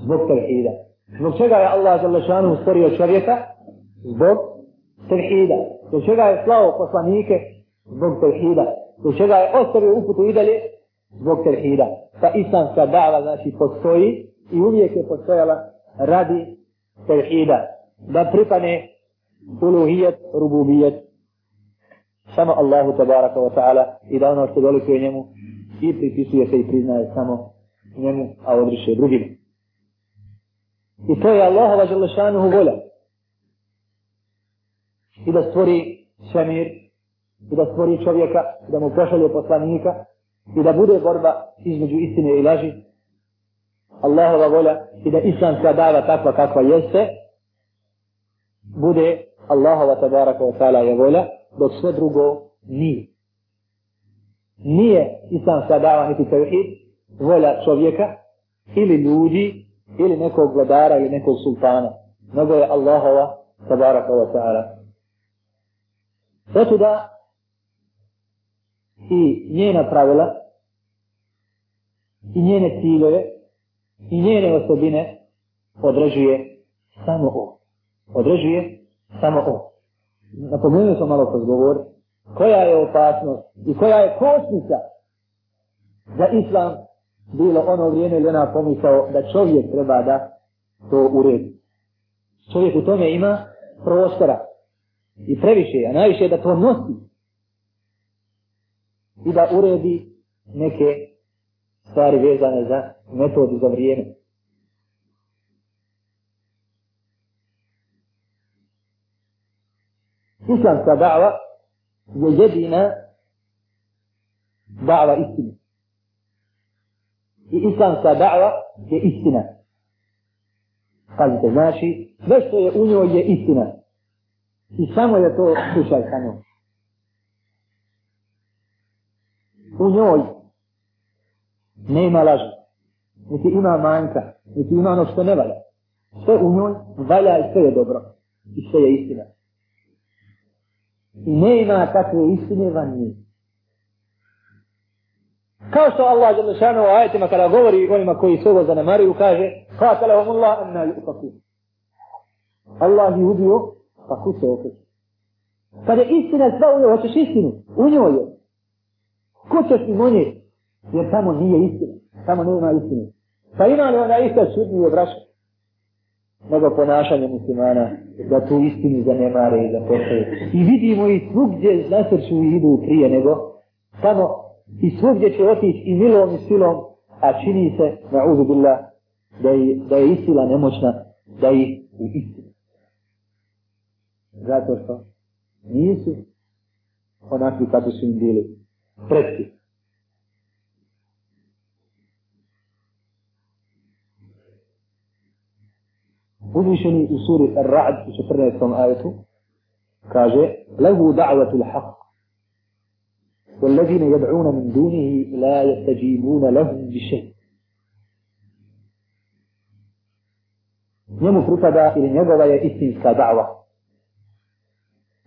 zbog tevhida. Zbog čega je Allah Želešanu stvorio čovjeka? Zbog tevhida. Zbog čega je slao poslanike? Zbog tevhida. Zbog čega je ostavio uputu idali? Zbog tevhida. Ta pa islamska dava znači postoji i uvijek je postojala radi tevhida. Da pripane uluhijet, rububijet. Samo Allahu tabaraka wa ta'ala i da ono što veliko je njemu i pripisuje se i priznaje samo njemu, a odriše drugim. I to je Allahova želešanuhu volja. I da stvori šemir, i da stvori čovjeka, i da mu pošalje poslanika, i da bude borba između istine i laži. Allahova volja i da islamska dava takva kakva jeste, bude Allahova tabaraka wa ta'ala je volja, dok sve drugo nije. Nije islamska dava niti tevhid, volja čovjeka ili ljudi ili nekog vladara ili nekog sultana, nego je Allahova tabaraka wa ta'ala. Zato da i njena pravila i njene ciljeve i njene osobine određuje samo on. Određuje samo on. Napomenuo sam malo kroz govor, koja je opasnost i koja je kočnica da Islam bilo ono vrijeme ili ona pomisao da čovjek treba da to uredi. Čovjek u tome ima prostora i previše, a najviše da to nosi i da uredi neke stvari vezane za metodu za vrijeme. Islamska da'va je jedina da'va istinu. I islamska da'va je istina. Pazite, znači, sve što je u njoj je istina. I samo je to slušaj sa njom. U njoj nema laža. Niti ima manjka, niti ima ono što ne valja. Sve u njoj valja i sve je dobro. I sve je istina. I nema takve istine van njih. Kao što Allah dželle šanu ajetima kada govori onima koji su ovo zanemaruju kaže: "Qatalahum Allah an yuqafu." Allah ih ubio, pa ko se okreće? Kad je istina sva u njoj, hoćeš istinu? U njoj je. Ko će ti monje? Jer tamo nije istina. Tamo nema istine. Pa ima li ona ista čudnju od raša? Mnogo ponašanje muslimana da tu istinu zanemare i da postoje. I vidimo i svugdje nasrču i idu prije nego tamo i svugdje će otići i milom i silom, a čini se, na uzu da, da je isila nemoćna, da ih u istinu. Zato što nisu onakvi kako su im bili predsjed. Uzvišeni u suri Ar-Ra'd u 14. ajetu kaže Lehu da'vatu l-haq والذين يدعون من دونه لا يستجيبون لهم بشيء njemu pripada ili njegova je istinska da'va.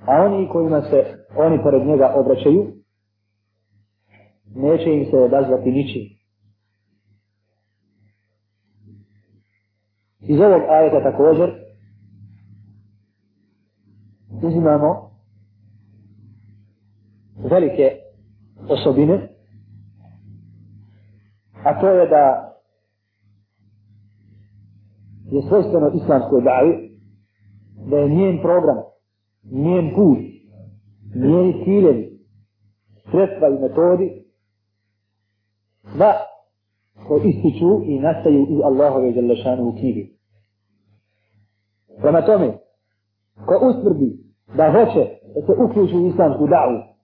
A oni kojima se oni pored njega obraćaju, neće im se odazvati niči. Iz ovog ajeta također uzimamo velike osobine, a to je da je svojstveno islamskoj davi, da je njen program, njen put, njeni ciljevi, sredstva i metodi, sva ko ističu i nastaju iz Allahove Đalešanu u knjigi. Prema tome, ko usprdi da hoće da se uključi u islamsku davu,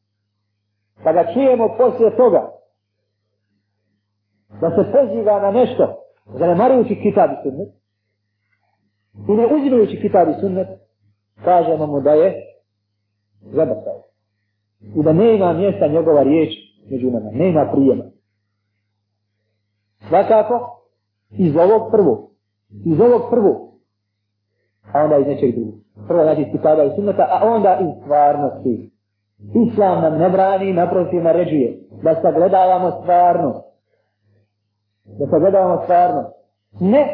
Pa ga čujemo poslije toga da se poziva na nešto zanemarujući kitab i sunnet i ne uzimajući kitab i sunnet kažemo mu da je zabrtao i da nema mjesta njegova riječ među nama, nema prijema. Svakako, iz ovog prvo, iz ovog prvo, a onda iz nečeg drugog. Prvo znači iz kitaba i sunneta, a onda iz stvarnosti. Islam nam ne brani, naprotiv naređuje da sagledavamo stvarno. Da sagledavamo stvarno. Ne,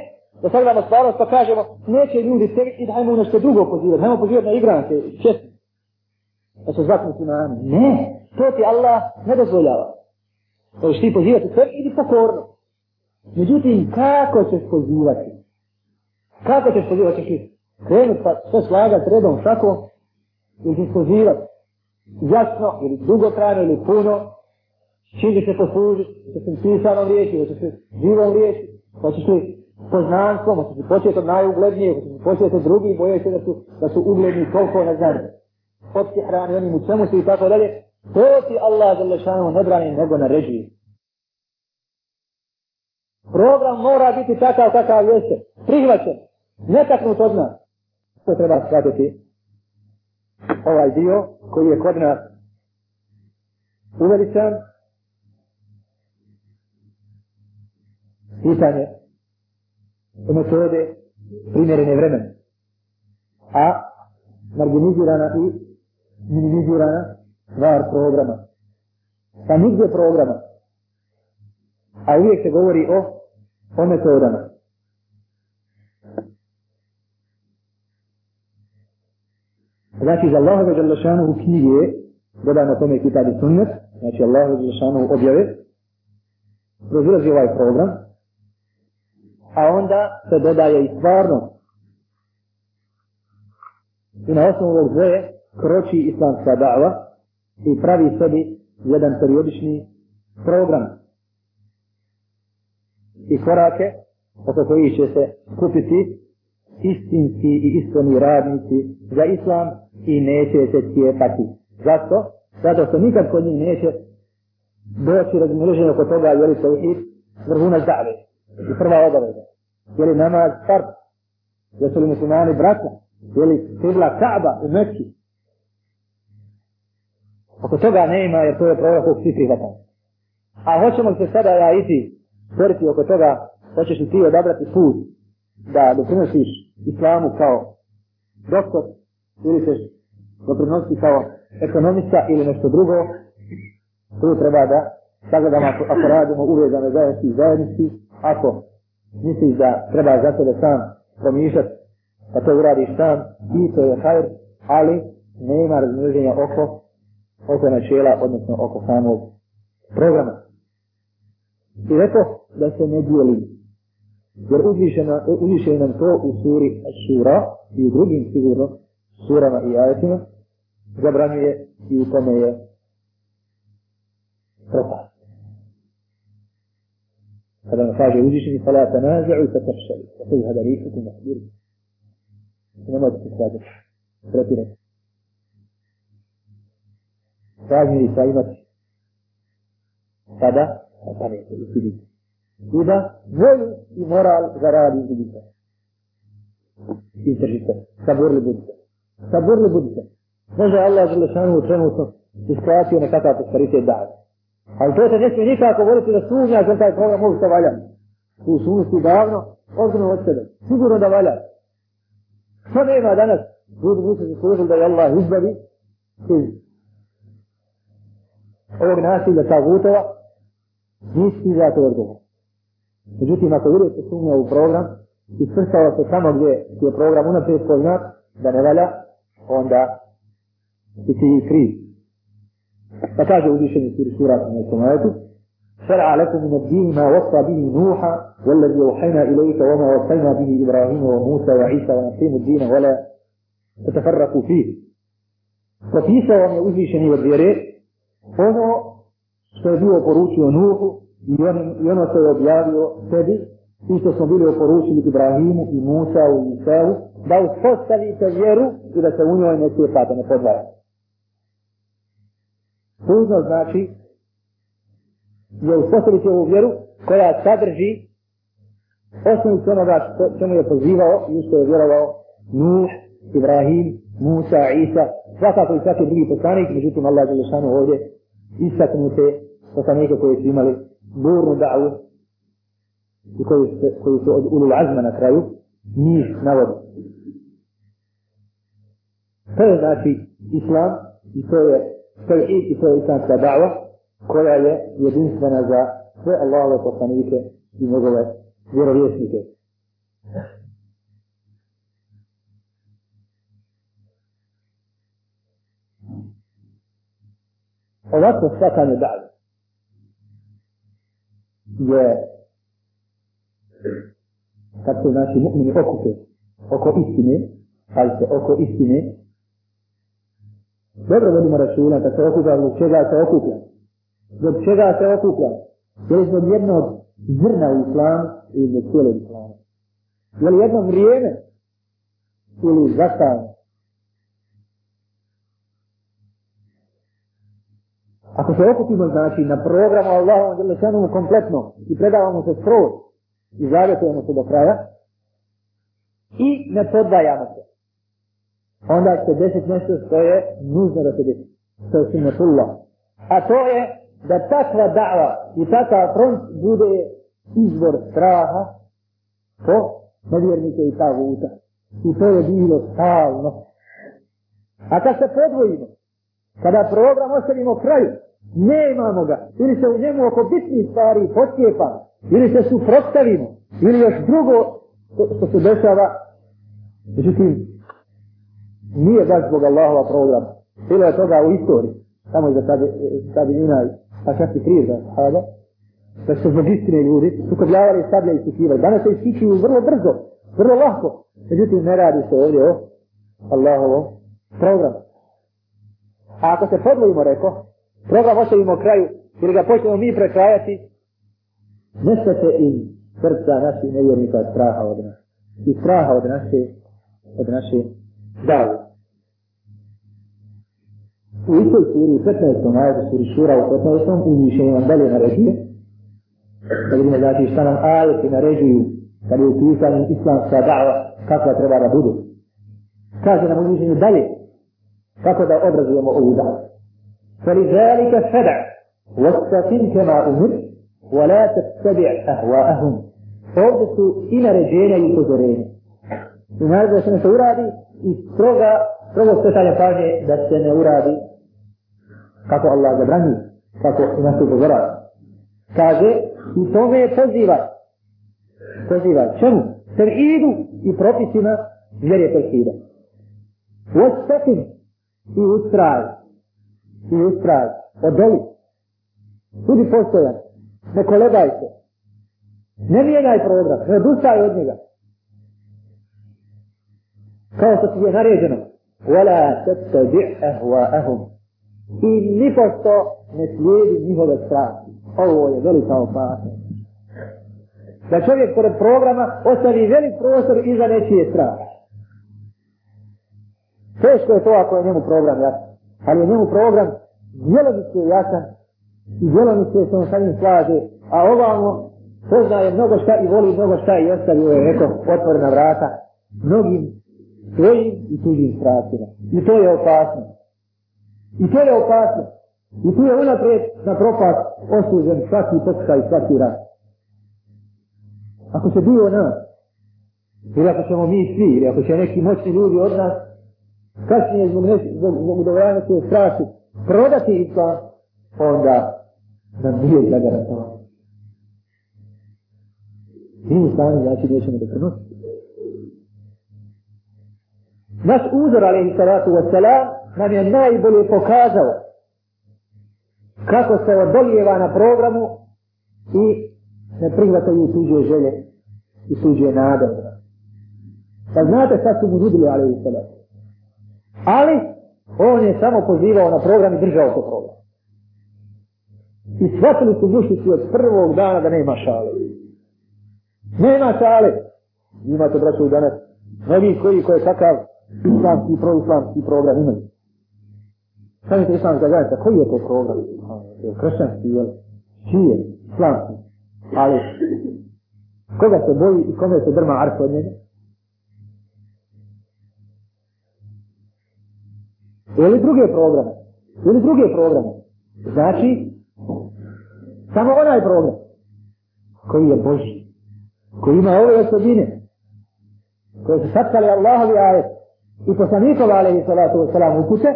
da sagledavamo stvarno, pa kažemo, neće ljudi sebi i dajmo u nešto drugo pozivati, dajmo pozivati na igranke, česti. Da se zvati muslimani. Ne, to ti Allah ne dozvoljava. Da ti pozivati sve, idi pokorno. Međutim, kako ćeš pozivati? Kako ćeš pozivati? Ćeš li krenuti pa sve slagati redom, tako? Ili ćeš pozivati? jasno ili dugotrajno ili puno, čim će se poslužiti, će se pisanom riječi, će se živom riječi, pa će se poznanstvom, će se početi od najuglednije, će se početi od drugih, boje se da su, da su ugledni toliko na znanje. Od se hrani onim u čemu se i tako dalje, to ti Allah za lešanom ne brani nego naređuje. Program mora biti takav kakav jeste, prihvaćen, netaknut od nas. To treba shvatiti ovaj dio koji je kod nas uveličan. Pitanje u metode primjerene vremena. A marginizirana i minimizirana stvar programa. Pa nigdje programa. A uvijek se govori o, o metodama. Znači, za Allaha ve Đalešanu u knjige, dodaj na tome kitab i sunnet, znači Allaha ve Đalešanu u objave, razilazi ovaj program, a onda se dodaje i stvarno. I na osnovu ovog dvoje kroči islamska da'va i pravi sebi jedan periodični program i korake oko koji će se kupiti istinski i iskreni radnici za islam i neće se cijepati. Zato? Zato što nikad kod njih neće doći razmrženje oko toga je li se i vrhunac dave. I prva obaveza. Je li namaz farb? Jesu li muslimani braća? Je li kribla Kaaba u Mekki? Oko toga ne ima jer to je prorok u svi prihvatan. A hoćemo se sada ja iti boriti oko toga hoćeš li ti odabrati put da doprinosiš islamu kao doktor ili ćeš doprinosi kao ekonomista ili nešto drugo, tu treba da sagledamo ako, ako radimo uvezane zajednici i zajednici, ako misliš da treba za sebe sam promišljati, pa to uradiš sam, ti to je hajr, ali nema razmrženja oko, oko načela, odnosno oko samog programa. I reko da se ne dijeli, jer uzviše, na, uzviše nam to u suri Ašura i u drugim sigurno surama i ajetima, zabranjuje i u tome je propast. Kada nam kaže uzvišeni, fala tanaza'u fa tafšalu, fa tuzhada rihukum wa hadiru. Ne možete se svađati, pretinete. Razmiri sa imati sada sa pamete i fizice. I da volju i moral zaradi izgubite. Izdržite, saburli budite. Saburli budite. Može Allah za lešanu u trenutno iskratio nekakav prosperitet dar. Ali to se nesmi nikako voliti da sužnja, jer taj problem mogu se valja. Tu sužnosti davno, odgrno od sebe. Sigurno da valja. Što nema danas? Ljudi nisu se služili da je Allah izbavi iz ovog nasilja ta vutova, nisi za to odgovor. Međutim, ako vidio se sumnja u program, i srcao se samo gdje je program unaprijed poznat, da ne valja, onda si ti i kriv. Pa kaže uzvišeni suri sura nekom ajetu Šara ma شرع لكم من الدين ما وصى به نوحا والذي أوحينا إليك وما وصينا به إبراهيم وموسى وعيسى ونقيموا الدين ولا تتفرقوا فيه وفيسا vam je uzvišeni od vjere ono što je bio poručio Nuhu i ono što je objavio sebi i što smo bili oporučili Ibrahimu i Musa u Iseu, da uspostavite vjeru i da se u njoj ne cijepate, ne podvarate. Puzno znači je uspostaviti ovu vjeru koja sadrži osnovu onoga što, čemu je pozivao i što je vjerovao Nuh, Ibrahim, Musa, Isa, svakako i svaki drugi poslanik, međutim Allah je lišano ovdje istaknute poslanike koje su imali burnu da'u, i koji, se, koji su od ulul azma na kraju, njih navodi. To je znači islam i to je tajid i to je islamska da'wa koja je jedinstvena za sve Allahove poslanike i njegove vjerovjesnike. Ovako svakanje da'wa je Kad su naši mu'mini okupe oko istine, ali se oko istine, dobro vodimo računa kad se okupe, zbog čega se okupe. Zbog čega se okupe. Je li zbog jednog zrna u islam i zbog cijelo islam. Je li jedno vrijeme ili zastavno. Ako se okupimo, znači, na program Allahom, jer kompletno i predavamo se skroz, i zavjetujemo se do kraja i ne poddajamo se. Onda će desiti nešto što je nužno da se desi. To je sunnetullah. A to je da takva da'va i takva front bude izbor straha po nevjernike i tavu uta. I to je bilo stalno. A kad se podvojimo, kada program ostavimo kraju, ne imamo ga, ili se u njemu oko bitnih stvari potjepamo, ili se suprotstavimo, ili još drugo što se dešava. Međutim, nije baš zbog Allahova program. Bilo je toga u istoriji, samo iza sada ina, pa čak i prije da da su zbog istine ljudi sukobljavali sablja i sukivali. Danas se ističuju vrlo brzo, vrlo lahko. Međutim, ne radi se ovdje o Allahovom programu. A ako se podlojimo, reko, program ostavimo kraju, ili ga počnemo mi prekrajati, nesete iz srca naših nevjernika straha od nas. I straha od naše, od naše zdravlje. U istoj suri, u 15. majdu, suri šura u 15. uzvišenje vam dalje naređuje. Da vidimo znači šta nam ajeti naređuju kad je u pisanju islamska da'va kakva treba da bude. Kaže nam uzvišenje dalje kako da obrazujemo ovu da'vu. Fali zalika fada, vastatim kema umrti, ولا تتبع أهواءهم فوضت إلى رجال يتدرين من هذا سنة أرادي استرغى رغو استشعر فاجه ذات سنة أرادي kako Allah zabrani, kako ima tu pozora. Kaže, i tome poziva, poziva čemu? Ter idu i propisima vjerje tevhida. Ostatim i ustraj, i ustraj, odoli, budi postojan, Ne kolebaj se. Ne mijenaj program. Ne odustaj od njega. Kao što ti je naređeno. وَلَا تَتَّبِعْ أَهْوَاءَهُمْ I nipošto ne slijedi njihove strasti. Ovo je velika opasnost. Da čovjek pored programa ostavi velik prostor iza nečije strasti. Teško je to ako je njemu program jasan. Ali je njemu program djelovice jasan i djelom se što sa njim slaže, a ovamo poznaje mnogo šta i voli mnogo šta i ostavio je neko otvorena vrata mnogim svojim i tuđim strastima. I to je opasno. I to je opasno. I tu je unaprijed na propast osuđen svaki pokuša i svaki rat. Ako se bio nas, ili ako ćemo mi svi, ili ako će neki moćni ljudi od nas, kasnije zbog, zbog, zbog dovoljanosti strasti, prodati islam, onda da bilo da ga ratava. Mi u stanju znači nećemo da prenosi. Naš uzor, alaihi salatu wassalam, nam je najbolje pokazao kako se odoljeva na programu i ne prihvataju tuđe želje i tuđe nade. Pa znate šta su mu nudili, alaihi salatu. Ali, on je samo pozivao na program i držao to program. I shvatili su mušnici od prvog dana da nema šale. Nema šale. Vi imate, braćo, i danas mnogi koji koje kakav islamski i proislamski program imaju. Sam je islamska zajednica, koji je to program? Je kršćanski, je čije, islamski. Ali, koga se boji i kome se drma arko od njega? Ili druge programe? Ili druge programe? Znači, Samo onaj problem koji je Boži, koji ima ove osobine, koje su sastali Allahovi ajet i poslanikova alaihi salatu wasalam u kuće,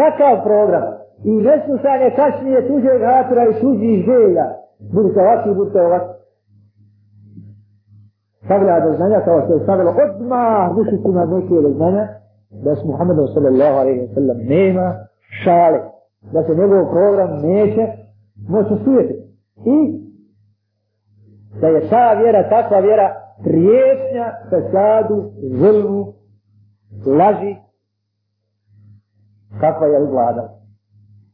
takav program i neslušanje kašnije tuđe gatora i tuđi želja, budite ovakvi, budite ovakvi. Stavlja do znanja kao što je stavilo odmah mušicu na neke do znanja, da su Muhammedu sallallahu alaihi wasalam nema šale, da se njegov program neće moć osujeti. I da je ta vjera, takva vjera, priješnja pesadu, zrvu, laži, kakva je vlada.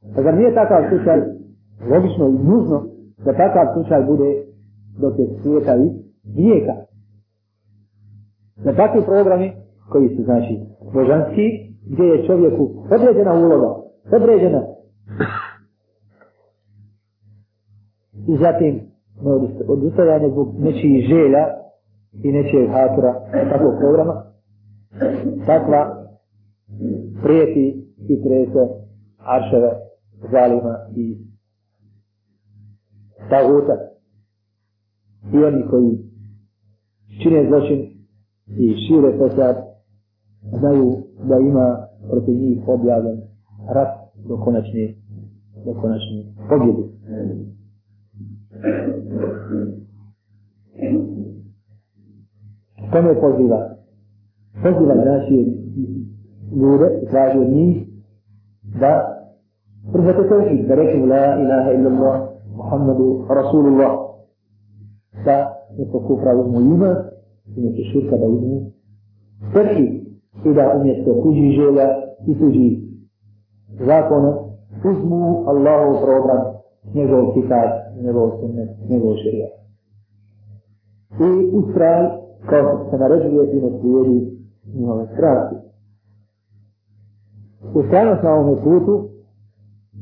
A pa zar nije takav slučaj, logično i nužno, da takav slučaj bude dok je svijeta i vijeka. Na takvi programi, koji su znači božanski, gdje je čovjeku određena uloga, određena i zatim odustajanje zbog nečijih želja i nečijeg hatora takvog programa, takva prijeti i trese aršave zalima i taguta i oni koji čine zločin i šire posad znaju da ima protiv njih objavljen rat do konačne do konačne pobjede. Mm. Kome poziva? Poziva naši ljude, traži od njih da prihvate tevhid, da reću la ilaha illallah, Muhammadu Rasulullah, da neko kufra uzmu ima i neko širka da uzmu tevhid i da umjesto tuđih želja i tuđih zakona uzmu Allahov program njegov kitab, njegov sunnet, njegov širija. I ustraj, kao što se naređuje, ti ne slijedi njihove strasti. Ustajnost na ovom putu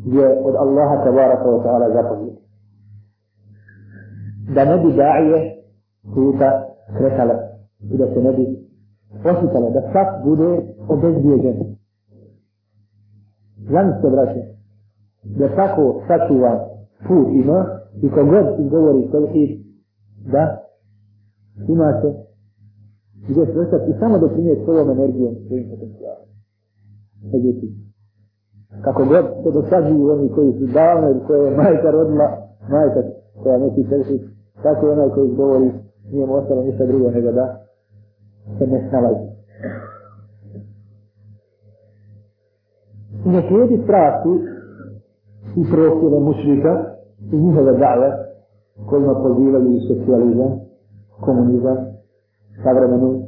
je od Allaha tabara kao ta'ala zapovjed. Da ne bi da'ije puta kretala i da se ne bi osjetala da sad bude obezbježen. Zamislite, braće, da tako sačuvam put ima i kogod izgovori tevhid da ima se gdje se ostati i samo doprinije svojom energijom, svojim potencijalom. Međutim, kako god se dosađuju oni koji su davne, koje je majka rodila, majka koja neki srši, tako je onaj koji govori, nije mu ostalo ništa drugo nego da se ne snalazi. Ne slijedi strasti, i prosjeve mušljika i njihove dave kojima pozivaju i socijalizam, komunizam, savremenu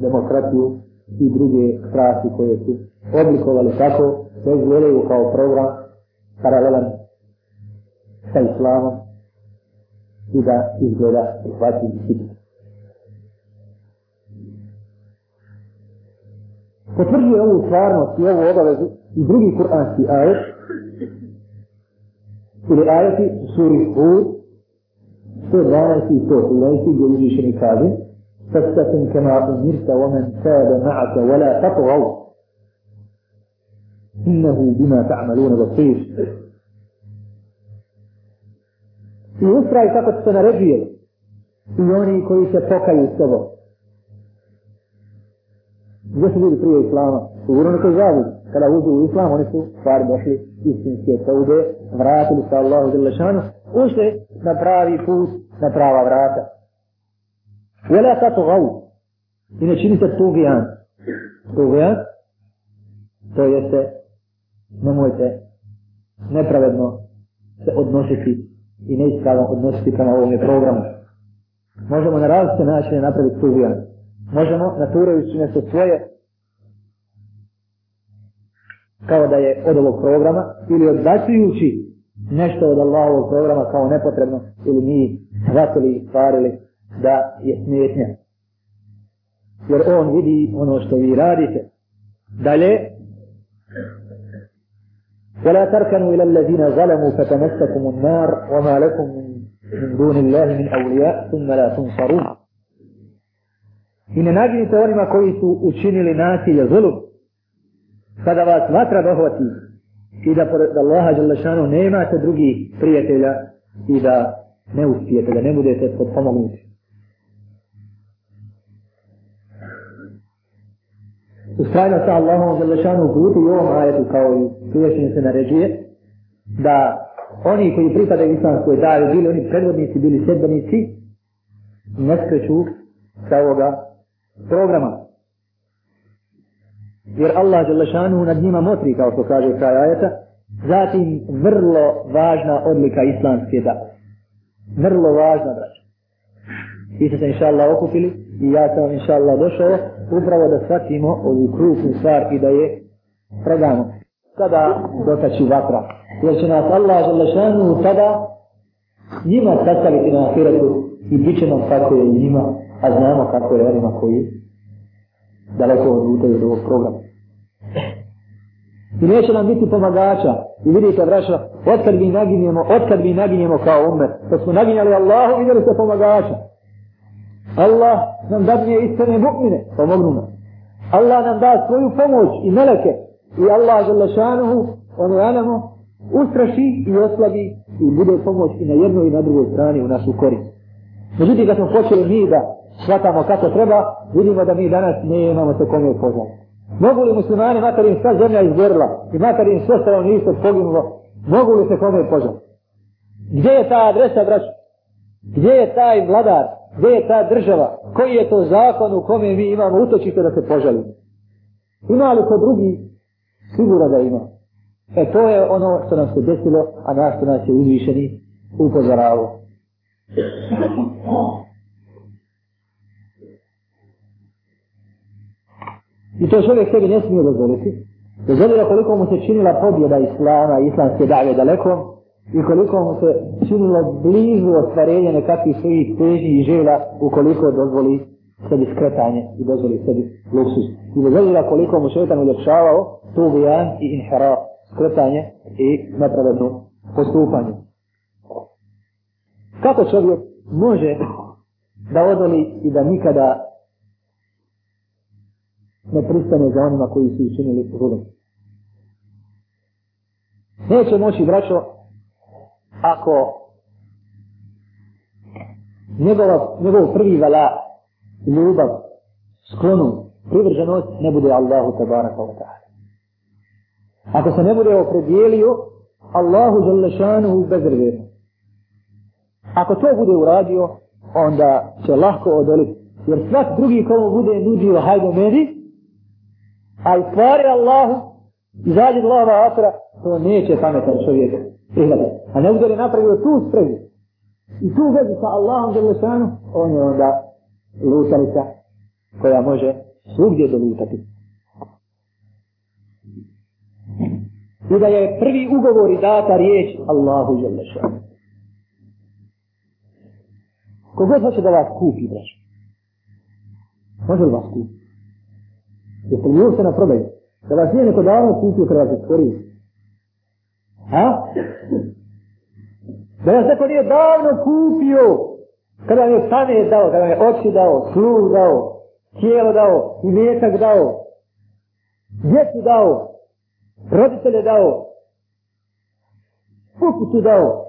demokratiju i druge strasti koje su oblikovali tako da izgledaju kao program paralelan sa islamom i da izgleda prihvatim hitim. Potvrđuje ovu stvarnost i ovu obavezu i drugi kuranski ajet آية سورة سر في توق الله جوزي شركاته فاستقم كما أمرت ومن تاب معك ولا تطغوا إنه بما تعملون بصير I ustraj kako ste naređujeli i oni koji se pokaju s tobom. Gdje su ljudi prije Islama? Sigurno nekoj zavodi. Kada uđu u Islam, oni su stvari došli istinske tobe, vratili se Allahu Đelešanu, ušli na pravi put, na prava vrata. Vela sa to gavu. I ne čini se tugijan. Tugijan, to jeste, nemojte nepravedno se odnositi i neiskavno odnositi prema ovom programu. Možemo na različite načine napraviti tugijan. Možemo naturajući nešto svoje kao da je od ovog programa ili odbacujući nešto od Allahovog programa kao nepotrebno ili mi shvatili i stvarili da je smetnja. Jer on vidi ono što vi radite. Dalje, ولا تركنوا إلى الذين ظلموا فتمسكم النار وما لكم من, من دون الله من أولياء ثم لا تنصرون إن ناجي تورم كويس أشين لناتي ظلم kada vas vatra dohvati i da pored Allaha Đalešanu nemate drugi prijatelja i da ne uspijete, da ne budete podpomognuti. U strajno sa Allahom Đalešanu uputi u ovom ajetu kao i priješnje se naređuje da oni koji pripade islamskoj davi, bili oni predvodnici, bili sedbenici, ne skreću sa ovoga programa jer Allah je lešanu nad njima motri, kao što kaže kraj ajeta, zatim vrlo važna odlika islamske da. Vrlo važna, braća. Vi ste se inša Allah okupili i ja sam vam inša Allah došao upravo da shvatimo ovu krupnu stvar i da je predamo. Sada dotaći vatra. Jer će nas Allah je lešanu sada njima sastaviti na ahiretu i bit će nam kako je njima, a znamo kako je onima koji daleko odlutaju od ovog programa. I neće nam biti pomagača. I vidite, braša, otkad mi naginjemo, otkad mi naginjemo kao umet, to smo naginjali Allahu, vidjeli se pomagača. Allah nam dadnije istane mu'mine, pomognu nam. Allah nam da svoju pomoć i meleke. I Allah, Želešanuhu, ono anamo, ustraši i oslabi i bude pomoć i na jednoj i na drugoj strani u našu korist. Međutim, kad smo počeli mi da shvatamo kako treba, vidimo da mi danas ne imamo se kome upoznati. Mogu li muslimani, makar im sva zemlja izgorila i makar im sve stalo nisu poginulo, mogu li se kome upoznati? Gdje je ta adresa, braću? Gdje je taj vladar? Gdje je ta država? Koji je to zakon u kome mi imamo utočite da se požalimo? Ima li to drugi? Sigura da ima. E to je ono što nam se desilo, a našto nas je uzvišeni upozoravo. Oh, I to čovjek sebi ne smije dozvoliti. Dozvolio koliko mu se činila pobjeda Islama, Islamske dalje daleko, i koliko mu se činilo blizu ostvarenje nekakvih svojih težnji i žela ukoliko dozvoli sebi skretanje i dozvoli sebi luksus. I dozvoljila koliko mu šetan uljepšavao tu vijan i inhara skretanje i nepravedno postupanje. Kako čovjek može da odoli i da nikada ne pristane za onima koji su učinili zulom. Neće moći braćo ako njegova, njegov prvi vala ljubav sklonu privrženost ne bude Allahu te baraka wa ta'ala. Ako se ne bude opredijelio Allahu žele šanuhu bez rezervu. Ako to bude uradio, onda će lahko odoliti. Jer svak drugi komu bude nudio hajdo meni, A u stvari Allahu, izađe glava Asura, to neće pametan čovjek prihvatati. A ne uzeli napravio tu spregu. I tu vezu sa Allahom Đelešanu, on je onda lutalica koja može svugdje dolutati. I da je prvi ugovor i data riječ Allahu Đelešanu. Kogod hoće da vas kupi, braš? Može li vas kupi? Jeste li uopšte na prodaju? Da vas nije neko davno kupio kada vas iskoriš? Ha? Da vas neko nije davno kupio kada vam je stane dao, kada vam je oči dao, sluh dao, tijelo dao, i metak dao, djecu dao, roditelje dao, kuku tu dao.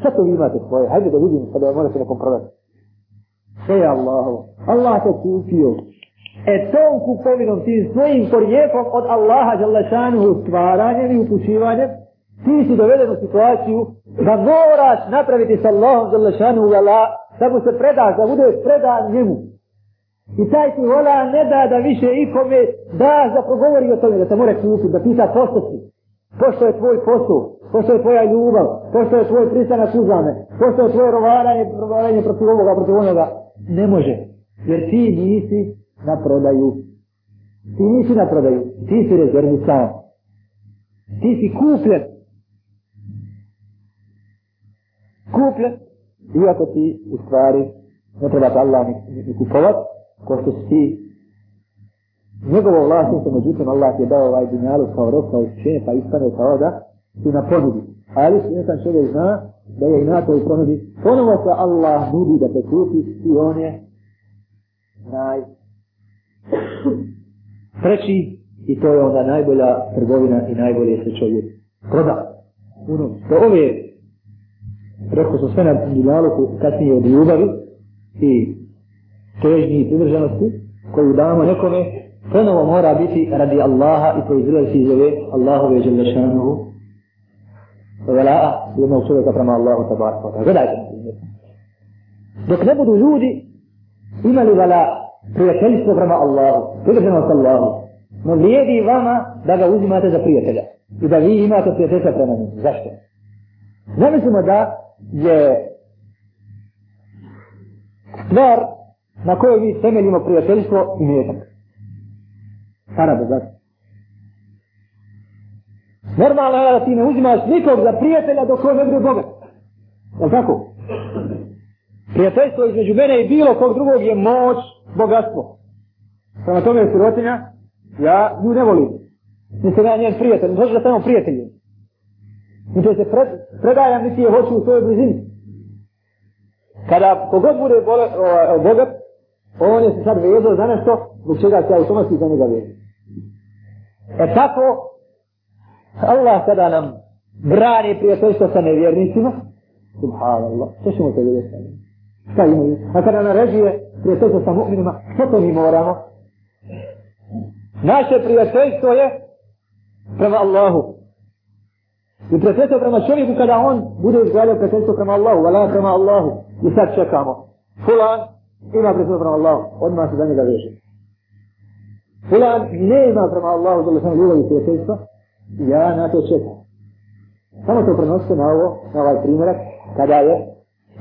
Šta to vi imate svoje? Hajde da vidim kada vam morate nekom prodati. Sve je Allahovo. Allah te kupio. E to u kupovinom tim svojim porijekom od Allaha Đalešanuhu stvaranjem i upućivanjem, ti si doveden u situaciju da moraš napraviti sa Allahom Đalešanuhu vela, da mu se predaš, da budeš predan njemu. I taj ti vola ne da da više ikome da da progovori o tome, da te more kupiti, da pita pošto si. Pošto je tvoj posao, pošto je tvoja ljubav, pošto je tvoj pristanak uzame, pošto je tvoje rovaranje, rovaranje protiv ovoga, protiv onoga. Ne može, jer ti nisi na prodaju. Ti nisi na prodaju, ti si rezervisao. Ti si kupljen. Kupljen. Iako ti u stvari ne treba da Allah ni kupovat, ko što si njegovo vlasnice, međutim Allah ti je dao ovaj dunjalu kao rok, kao učenje, pa ispane kao da ti na ponudi. Ali si nisam čovjek zna da je i na toj ponudi. Ponovo se Allah nudi da te kupi i on je najbolji preći i to je onda najbolja trgovina i najbolje se čovjek proda. Uno, to ove, rekao sam sve na Dunjaluku, kasnije od ljubavi i težnji i privrženosti koju damo nekome, ponovo mora biti radi Allaha i to izrazi iz ove Allahove želešanohu velaa jednog čovjeka prema Allahu tabarka. Gledajte. Dok ne budu ljudi imali velaa prijateljstvo prema Allahu, prijateljstvo Allahu, no vrijedi vama da ga uzimate za prijatelja i da vi imate prijateljstvo prema njim. Zašto? Zamislimo da je stvar na kojoj mi temeljimo prijateljstvo i mjetak. Sada da znači. Normalno je da ti ne uzimaš nikog za prijatelja dok on ne bude Boga. Je tako? Prijateljstvo između mene i bilo kog drugog je moć bogatstvo. Prema tome je sirotinja, ja nju ne volim. Niti ja njen prijatelj, ne hoću da sam prijatelj. Niti se pred, predajam, niti je hoću u svojoj blizini. Kada kogod bude bole, o, o, bogat, on je se sad vezao za nešto, zbog čega se automatski za njega vezi. E tako, Allah kada nam brani prijateljstvo sa nevjernicima, subhanallah, što ćemo se vidjeti? Šta imaju? A kada naređuje prijateljstvo sa mu'minima, što to mi moramo? Naše prijateljstvo je prema Allahu. I prijateljstvo prema čovjeku kada on bude izgledao prijateljstvo prema Allahu, vala prema Allahu. I sad čekamo. Fulan ima prijateljstvo prema Allahu, odmah se za njega veže. Fulan ima prema Allahu, zelo sam ljubav i prijateljstvo, ja na to čekam. Samo to prenosite na ovo, na ovaj primjerak, kada je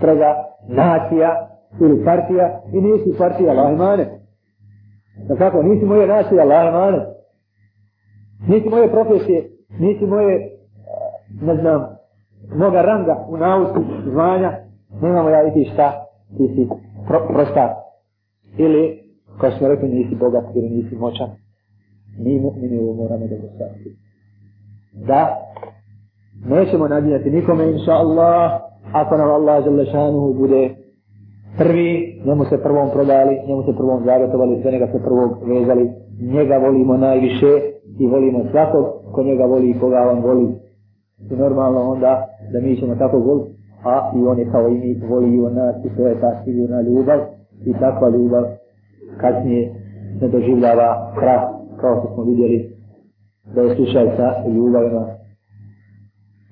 prega nacija ili partija i nisi partija lahmane. Da tako, nisi moje nasilja lahmane. Nisi moje profesije, nisi moje, ne znam, moga ranga u nauci, zvanja, nemamo ja iti šta, ti si pro, prostar. Ili, kao smo rekli, nisi bogat ili nisi moćan. Mi, mi ne moramo da gospati. Da, nećemo nadjeti nikome, inša Allah, ako nam Allah žele šanuhu bude prvi, njemu se prvom prodali, njemu se prvom zavjetovali, sve njega se prvog vezali, njega volimo najviše i volimo svakog ko njega voli i koga on voli. I normalno onda da mi ćemo tako voliti, a i on je kao i mi voli i on nas i to je ta sigurna ljubav i takva ljubav kasnije se doživljava krah, kao što smo vidjeli da je slušaj sa ljubavima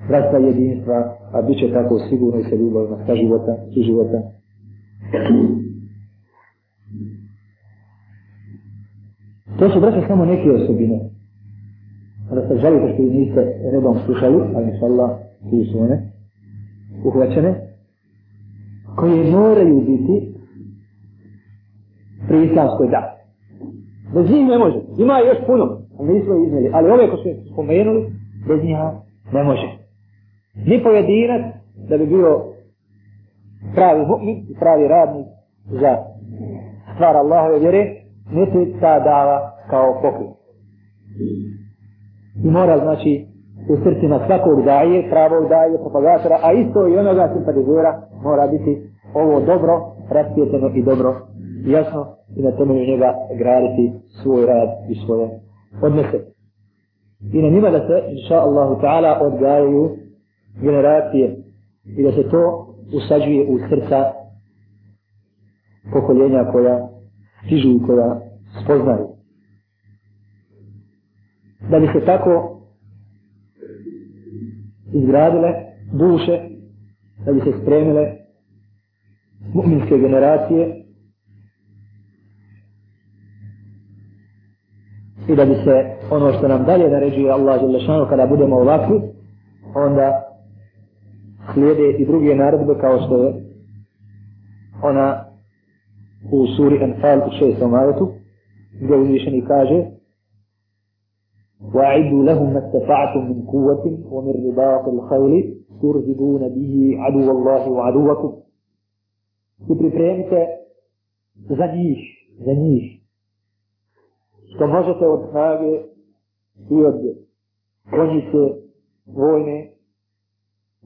vrsta jedinstva, a bit će tako sigurno i sa ljubavima sa života, su života. To su braće samo neke osobine. Kada se žalite što ih niste redom slušali, ali inša Allah, ti su one, uhvaćene, koje moraju biti pri islamskoj da. Bez njih ne može. Ima još puno, ali nismo ih izmeli. Ali ove koje su spomenuli, bez njih ne može. Ni pojedinac da bi bio pravi mu'min i pravi radnik za stvar Allahove vjere, ne se ta dava kao poklon. I mora znači u srcima svakog daje, pravog daje, propagatora, a isto i onoga simpatizora mora biti ovo dobro, rastvjeteno i dobro, jasno i na temelju njega graditi svoj rad i svoje odnese. I na njima da se, inša Allahu ta'ala, odgajaju generacije i da se to usađuje u srca pokoljenja koja stižu i koja spoznaju. Da bi se tako izgradile duše, da bi se spremile muminske generacije i da bi se ono što nam dalje naređuje Allah žele kada budemo ovakvi, onda slijede i druge naredbe kao što je ona u suri Anfal u šestom ajetu gdje uzvišeni kaže وَاعِدُوا لَهُمْ مَا اسْتَطَعْتُمْ مِنْ قُوَّةٍ وَمِنْ رِبَاطِ الْخَيْلِ تُرْهِبُونَ بِهِ عَدُوَ اللَّهِ وَعَدُوَكُمْ I pripremite za njih, za njih, što možete od snage i od konjice vojne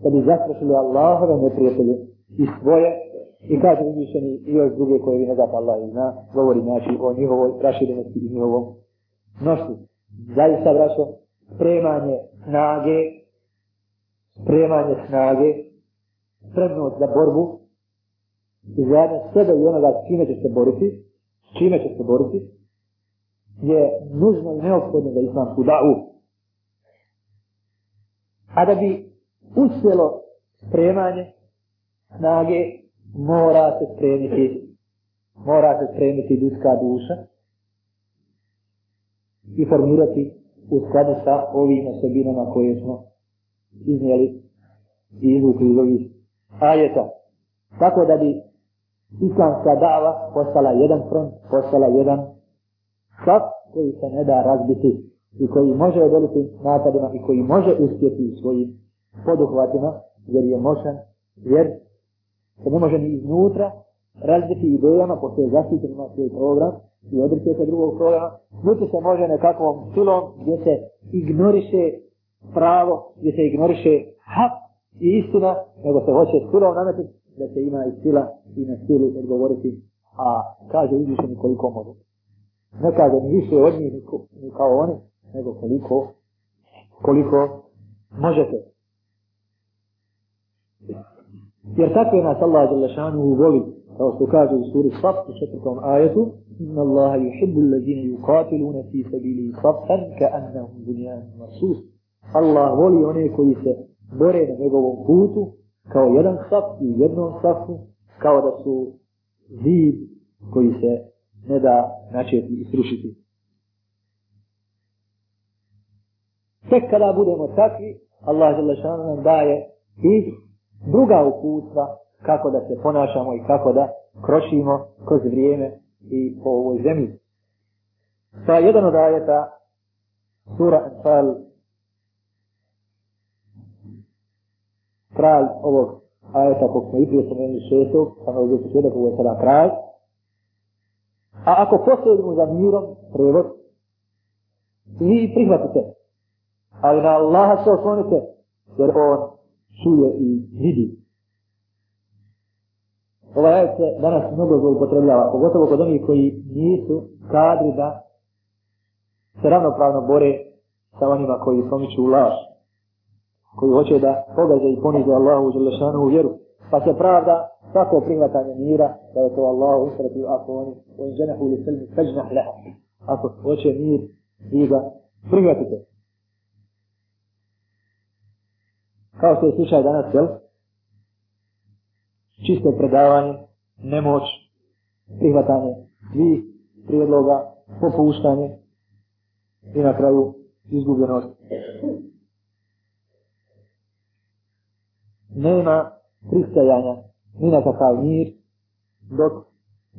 da bi zastrašili Allahove neprijatelje i svoje i kaže uvišeni i još druge koje vi ne zato Allah i zna, govori znači o njihovoj raširenosti i njihovom noštu. Zaista vraćo, spremanje snage, spremanje snage, spremnost za borbu i zajedno sebe i onoga s čime će se boriti, s čime će se boriti, je nužno i neophodno za islamsku da'u. A da bi uspjelo spremanje snage, mora se spremiti, mora se spremiti ljudska duša i formirati u skladu sa ovim osobinama koje smo iznijeli i izvukli iz ovih ajeta. Tako da bi islamska dava postala jedan front, postala jedan sad koji se ne da razbiti i koji može odoliti napadima i koji može uspjeti u svojim poduhvatima, jer je mošan, jer se ne može ni iznutra razviti idejama, pošto je zaštitim na svoj program i odrećuje se drugog programa, niti se može nekakvom silom gdje se ignoriše pravo, gdje se ignoriše hak i istina, nego se hoće silom nametiti da se ima i sila i na silu odgovoriti, a kaže uzviše koliko može. Ne kaže ni više od njih ni kao oni, nego koliko, koliko možete. Jer takve nas Allah je lešanu u voli, kao što kaže u suri Sfaf u četvrtom ajetu, Inna Allaha yuhibbu allazina yuqatiluna fi sabilihi saffan ka'annahum bunyanun marsus. Allah voli one koji se bore na njegovom putu kao jedan saf i jednom safu kao da su zid koji se ne da načeti i srušiti. Tek kada budemo takvi, Allah žele šanu nam daje i druga uputstva kako da se ponašamo i kako da kročimo kroz vrijeme i po ovoj zemlji. Sa jedan od ajeta sura Anfal kralj ovog ajeta kog smo i prije spomenuli šestog, pa na ovdje početak ovo je sada kralj. A ako posljedimo za mirom prevod, vi prihvatite. Ali na Allaha se oslonite, jer on čuje i vidi. Ova ajet se danas mnogo zloupotrebljava, pogotovo kod onih koji nisu kadri da se ravnopravno bore sa onima koji promiču u laž, koji hoće da pogaze i ponize Allahu želešanu u vjeru. Pa se pravda svako prihvatanje mira, da je to Allahu usretio ako oni, oni ženahu ili srmi, kađnah leha. Ako hoće mir, vi ga prihvatite. kao što je slučaj danas, jel? Čisto predavanje, nemoć, prihvatanje svih prijedloga, popuštanje i na kraju izgubljenost. Nema pristajanja ni na kakav mir dok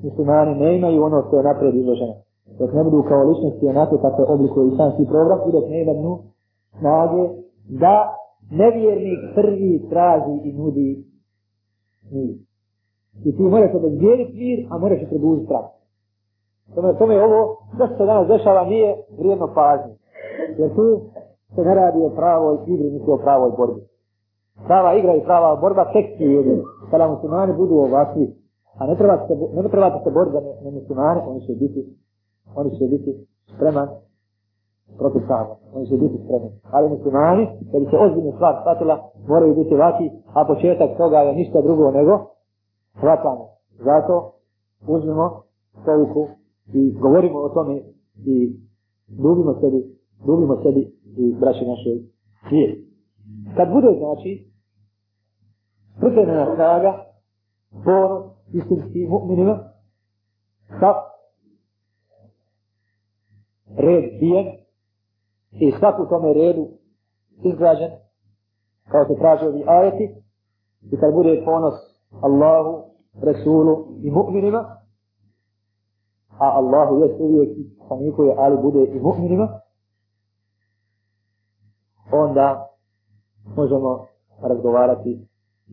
muslimani ne imaju ono što je napred izloženo. Dok ne budu kao ličnosti onako kako oblikuje islamski program i dok ne imaju snage da nevjernik prvi traži i nudi mir. I ti moraš obezvijeriti mir, a moraš i produžiti pravo. Tome, tome je ovo, da se danas dešava, nije vrijedno pažnje. Jer tu se ne radi o pravoj igri, niti o pravoj borbi. Prava igra i prava borba tek ti ljudi, kada muslimani budu ovakvi. A ne trebate se, ne trebate se boriti za ne, ne muslimane, oni će biti, oni će biti spreman protiv kama. Oni će biti spremni. Ali muslimani, kad bi se ozbiljna stvar shvatila, moraju biti vaki, a početak toga je ništa drugo nego hvatanje. Zato uzmimo poluku i govorimo o tome i dubimo sebi, dubimo sebi i braće naše svijet. Kad bude znači pripremljena snaga, ponos, istinski mu'minima, sa red bijen, i svaku tome redu izgrađen kao se traži ovi ajeti i kad bude ponos Allahu, Resulu i mu'minima a Allahu je uvijek i samikuje ali bude i mu'minima onda možemo razgovarati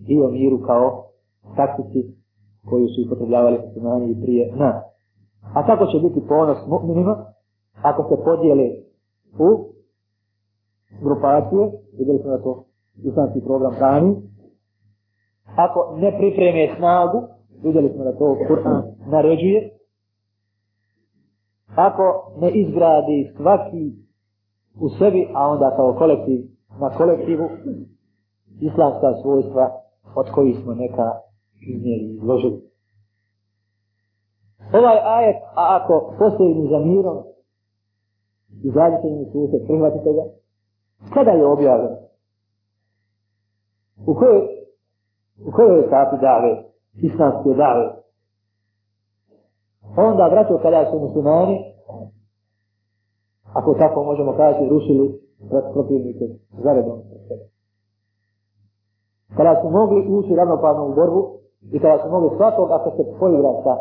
i o miru kao taktici koju su upotrebljavali muslimani i prije nas. A kako će biti ponos mu'minima ako se podijele u grupacije, videli smo da to islamski program brani, ako ne pripreme snagu, videli smo da to Kur'an naređuje, ako ne izgradi svaki u sebi, a onda kao kolektiv, na kolektivu, islamska svojstva od kojih smo neka izmjeri izložili. Ovaj ajet, a ako postavim za mirom, izađite mi suse, prihvatite ga, Kada je objavljen? U kojoj, u kojoj etapi dave, islamske dave? Onda, braćo, kada su muslimani, ako tako možemo kazati, rušili protivnike za redom. Kada su mogli ući ravnopravno u borbu i kada su mogli svakog, ako se poigra sa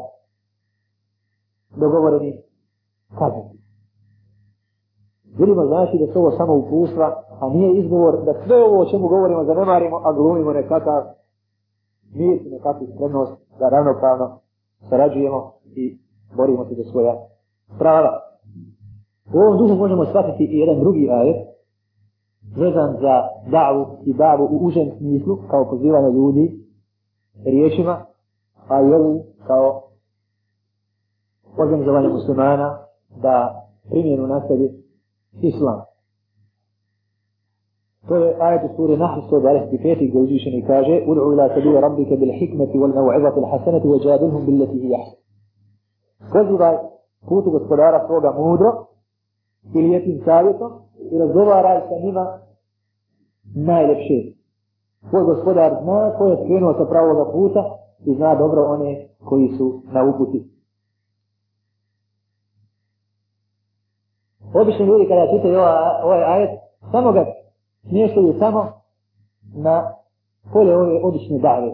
dogovorenim kazniti. Želimo znači da su ovo samo upustva, a nije izgovor da sve ovo o čemu govorimo zanemarimo, a glumimo nekakav mir i nekakvu spremnost da ravnopravno sarađujemo i borimo se za svoja prava. U ovom duhu možemo shvatiti i jedan drugi ajet, vezan za davu i davu u užem smislu, kao pozivanje ljudi, riječima, a i ovu kao organizovanje muslimana da primjenu na sebi islam. To je ajet u suri Nahl 125 gdje uzvišeni kaže Ud'u ila sabila rabbike bil hikmeti wal mau'izati l hasanati wa jadilhum billati hi ahsan. Pozivaj putu gospodara svoga mudro i lijepim savjetom i razgovaraj sa njima najljepše. Tvoj gospodar zna ko je skrenuo sa pravoga puta i zna dobro one koji su na uputi. Obični ljudi kada čitaju ovaj, ovaj ajet, samo ga smiješaju samo na polje ove obične dave.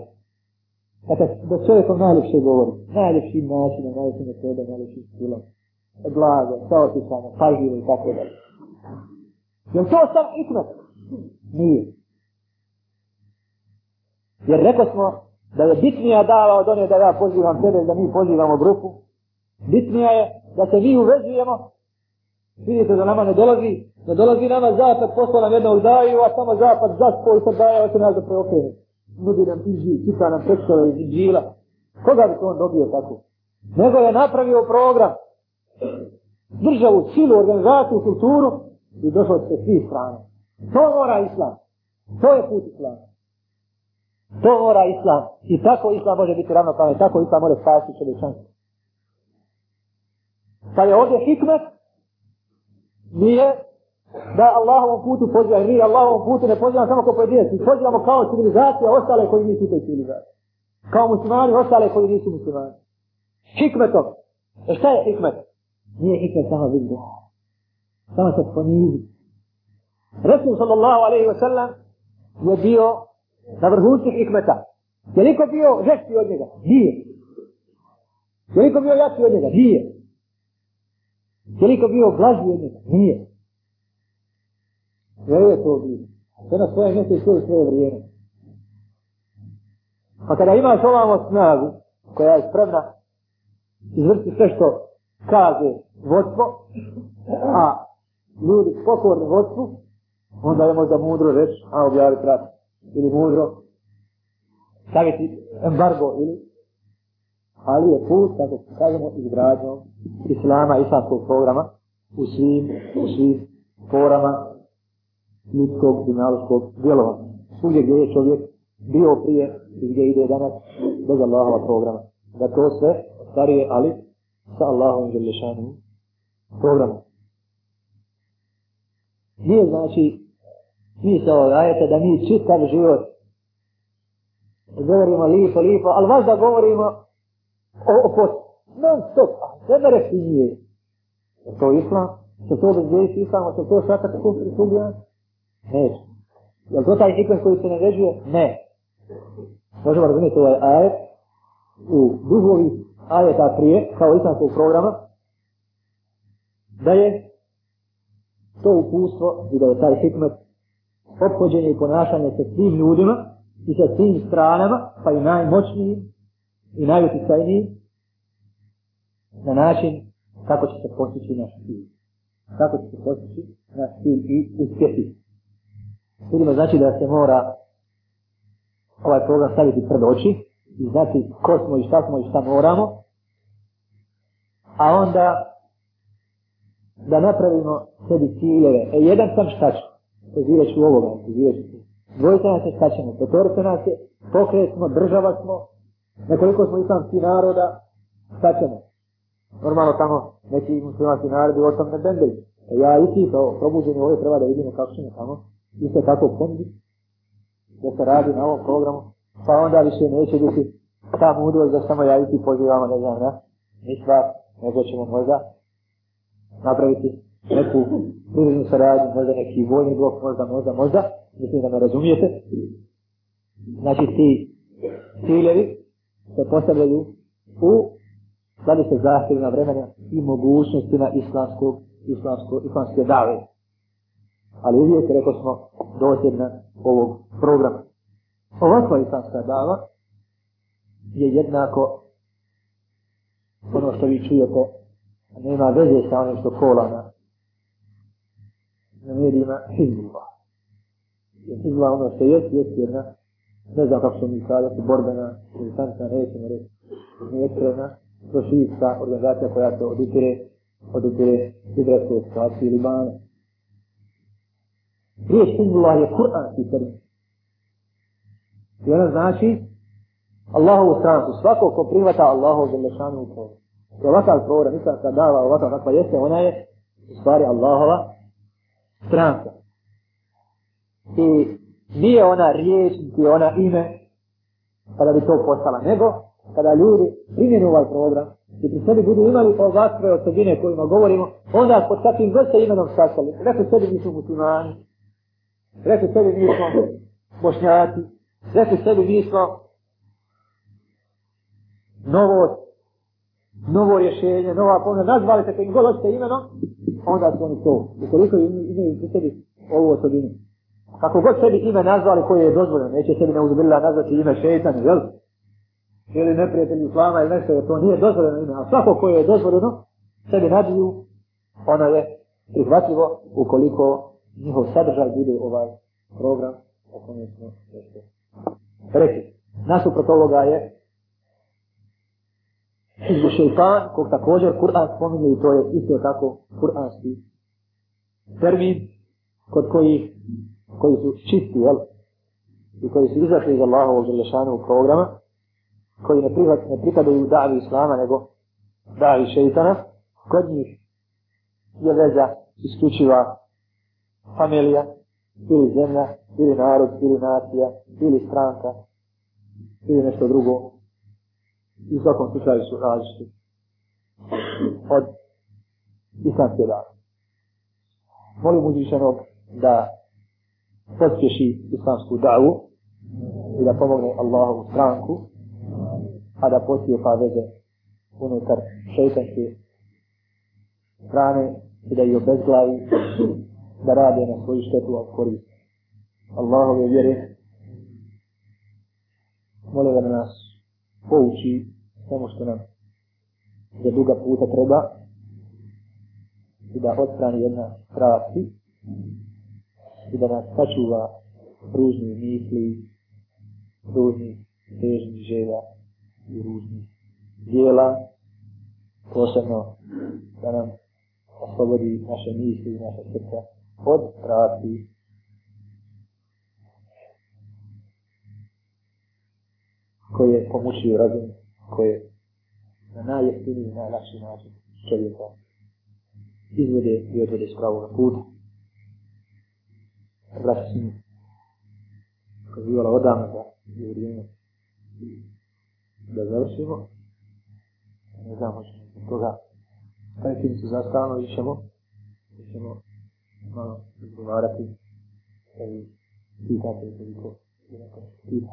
Dakle, da čovjekom najljepše govori, najljepšim načinom, najljepšim metodom, najljepšim stilom, blago, sao ti samo, pažljivo i tako dalje. Jel to sam ikmet? Nije. Jer rekao smo da je bitnija dava od one da ja pozivam tebe, da mi pozivamo grupu. Bitnija je da se mi uvezujemo Vidite da nama ne dolazi, ne dolazi nama zapad, posla nam jednog daju, a samo zapad zaspo i sad daje, ovo će nas zapravo, okej, okay. nudi nam iži, čita nam tekstove iz džila. Koga bi to on dobio tako? Nego je napravio program, državu, silu, organizaciju, kulturu i došlo se svi strane. To mora islam. To je put islama. To mora islam. I tako islam može biti ravnopravni, tako islam može spasiti čovječanstvo. Sad je ovdje hikmet, nije da Allahovu putu pozivaju, nije Allahovu putu ne pozivaju samo kao pojedinac, pozivamo kao civilizacija ostale koji nisu toj civilizaciji. Kao muslimani ostale koji nisu muslimani. Hikmetom. E šta je hikmet? Nije hikmet samo vidu. Samo se ponizi. Resul sallallahu alaihi wa sallam je bio na vrhunci hikmeta. Je liko bio žešći od njega? Nije. Je liko bio jači od njega? Nije. Nije. Je li to bio blaži od njega? Nije. Sve je to bilo. Sve na svoje mjese i svoje svoje vrijeme. Pa kada imaš ovamo snagu, koja je spremna izvrti sve što kaže vodstvo, a ljudi pokorni vodstvu, onda je možda mudro reći, a objavi prati. Ili mudro staviti embargo ili ali je put, kako kažemo, izgrađeno islama, islamskog programa u svim, u svim porama ljudskog i naloškog djelovanja. Svuđe gdje je čovjek bio prije i gdje ide danas bez Allahova programa. Da to sve starije ali sa Allahom i Želješanom programa. Nije znači smisao ajeta da mi čitav život govorimo lipo, lipo, ali vas da govorimo oko non stop, a ne mere si nije. Je to islam? Je to bezvijek islam? Je to šakat kufr i kubija? Ne. Je to taj ikon koji se naređuje? Ne. Možemo razumjeti ovaj ajet u duhovi ajeta prije, kao islamskog programa, da je to upustvo i da je taj hikmet obhođenje i ponašanje sa svim ljudima i sa svim stranama, pa i najmoćnijim, i najutisajniji na način kako će se postići naš cilj. Kako će se postići naš cilj i uspjeti. Vidimo znači da se mora ovaj program staviti pred oči i znati ko smo i šta smo i šta moramo. A onda da napravimo sebi ciljeve. E, jedan sam šta ću? Pozivajući u ovoga, pozivajući. Dvojica nas je šta ćemo, potvorite nas je, pokret smo, država smo, Nekoliko smo islamski naroda, šta ćemo? Normalno tamo neki muslimanski narodi o tom ne bendeli. E ja i ti to probuđeni ovdje treba da vidimo kako ćemo tamo isto tako kondi da se radi na ovom programu. Pa onda više neće biti ta mudrost da samo ja i ti pozivamo, ne znam, ne? Ni stvar, nego ćemo možda napraviti neku prilinu saradnju, možda neki vojni blok, možda, možda, možda. Mislim da me razumijete. Znači ti ciljevi, se postavljaju u sladi se zahtjevima vremena i mogućnostima islamskog, islamskog, islamske dave. Ali uvijek, rekao smo, dosjedna ovog programa. Ovakva islamska dava je jednako ono što vi čujete, a nema veze sa onim što kola na medijima Hizbullah. Hizbullah ono što je, jest jedna ne znam kako ćemo mi kazati, borbena, militantna, nećemo reći, ni ekstremna, to šijijska organizacija koja se odupire, odupire izraelske situacije Libana. Riječ Hezbollah je kuranski termin. I ona znači Allahovu stranu, svako ko prihvata Allahovu zemlješanu u tome. I ovakav program, islamska dava, ovakav kakva jeste, ona je u stvari Allahova stranka. I nije ona riječ, niti ona ime, kada bi to postala, nego kada ljudi primjenu ovaj program, i pri sebi budu imali ovakve osobine kojima govorimo, onda pod takvim vrste imenom sastali, rekli sebi mi smo muslimani, rekli sebi mi smo bošnjati, rekli sebi mi smo novo, novo rješenje, nova pomoć, nazvali se kojim god imenom, onda su oni to, ukoliko imaju pri sebi ovu osobinu. Kako god sebi ime nazvali koje je dozvoljeno, neće sebi ne uzbrila nazvati ime šeitan, jel? Ili neprijatelj islama ili nešto, jer to nije dozvoljeno ime, a svako koje je dozvoljeno, sebi nadiju, ono je prihvatljivo ukoliko njihov sadržaj bude ovaj program o kojem smo nešto rekli. Nasuprot ovoga je izbu šeitan, kog također Kur'an spominje i to je isto tako kur'anski termin kod kojih koji su čisti, jel? I koji su izašli iz Allahovog Želešanu u programa, koji ne, prihvat, ne pripadaju davi Islama, nego davi šeitana, kod njih je veza isključiva familija, ili zemlja, ili narod, ili nacija, ili stranka, ili nešto drugo. I u svakom slučaju su različiti od islamske dave. Molim uđišenog da pospješi islamsku da'u i da pomogne Allahovu stranku, a da poslije pa veze unutar šeitanke strane i da ih obezglavi da rade na svoju štetu a kori Allahove vjere molim da nas pouči samo što nam za duga puta treba i da odstrani jedna strasti i da nas sačuva ružni misli, ružni težni želja i ružni dijela, posebno da nam oslobodi naše misli i naše srca od prati koje pomučuju razum, koje na najjeftiniji i najlakši način čovjeka izvode i odvode s pravog puta braćinu. Kazivala odam da je vrijeme da završimo. Ne znam, možemo zbog toga taj film se zastavno i ćemo i ćemo malo izgovarati da vi pitate koliko je neko što pita.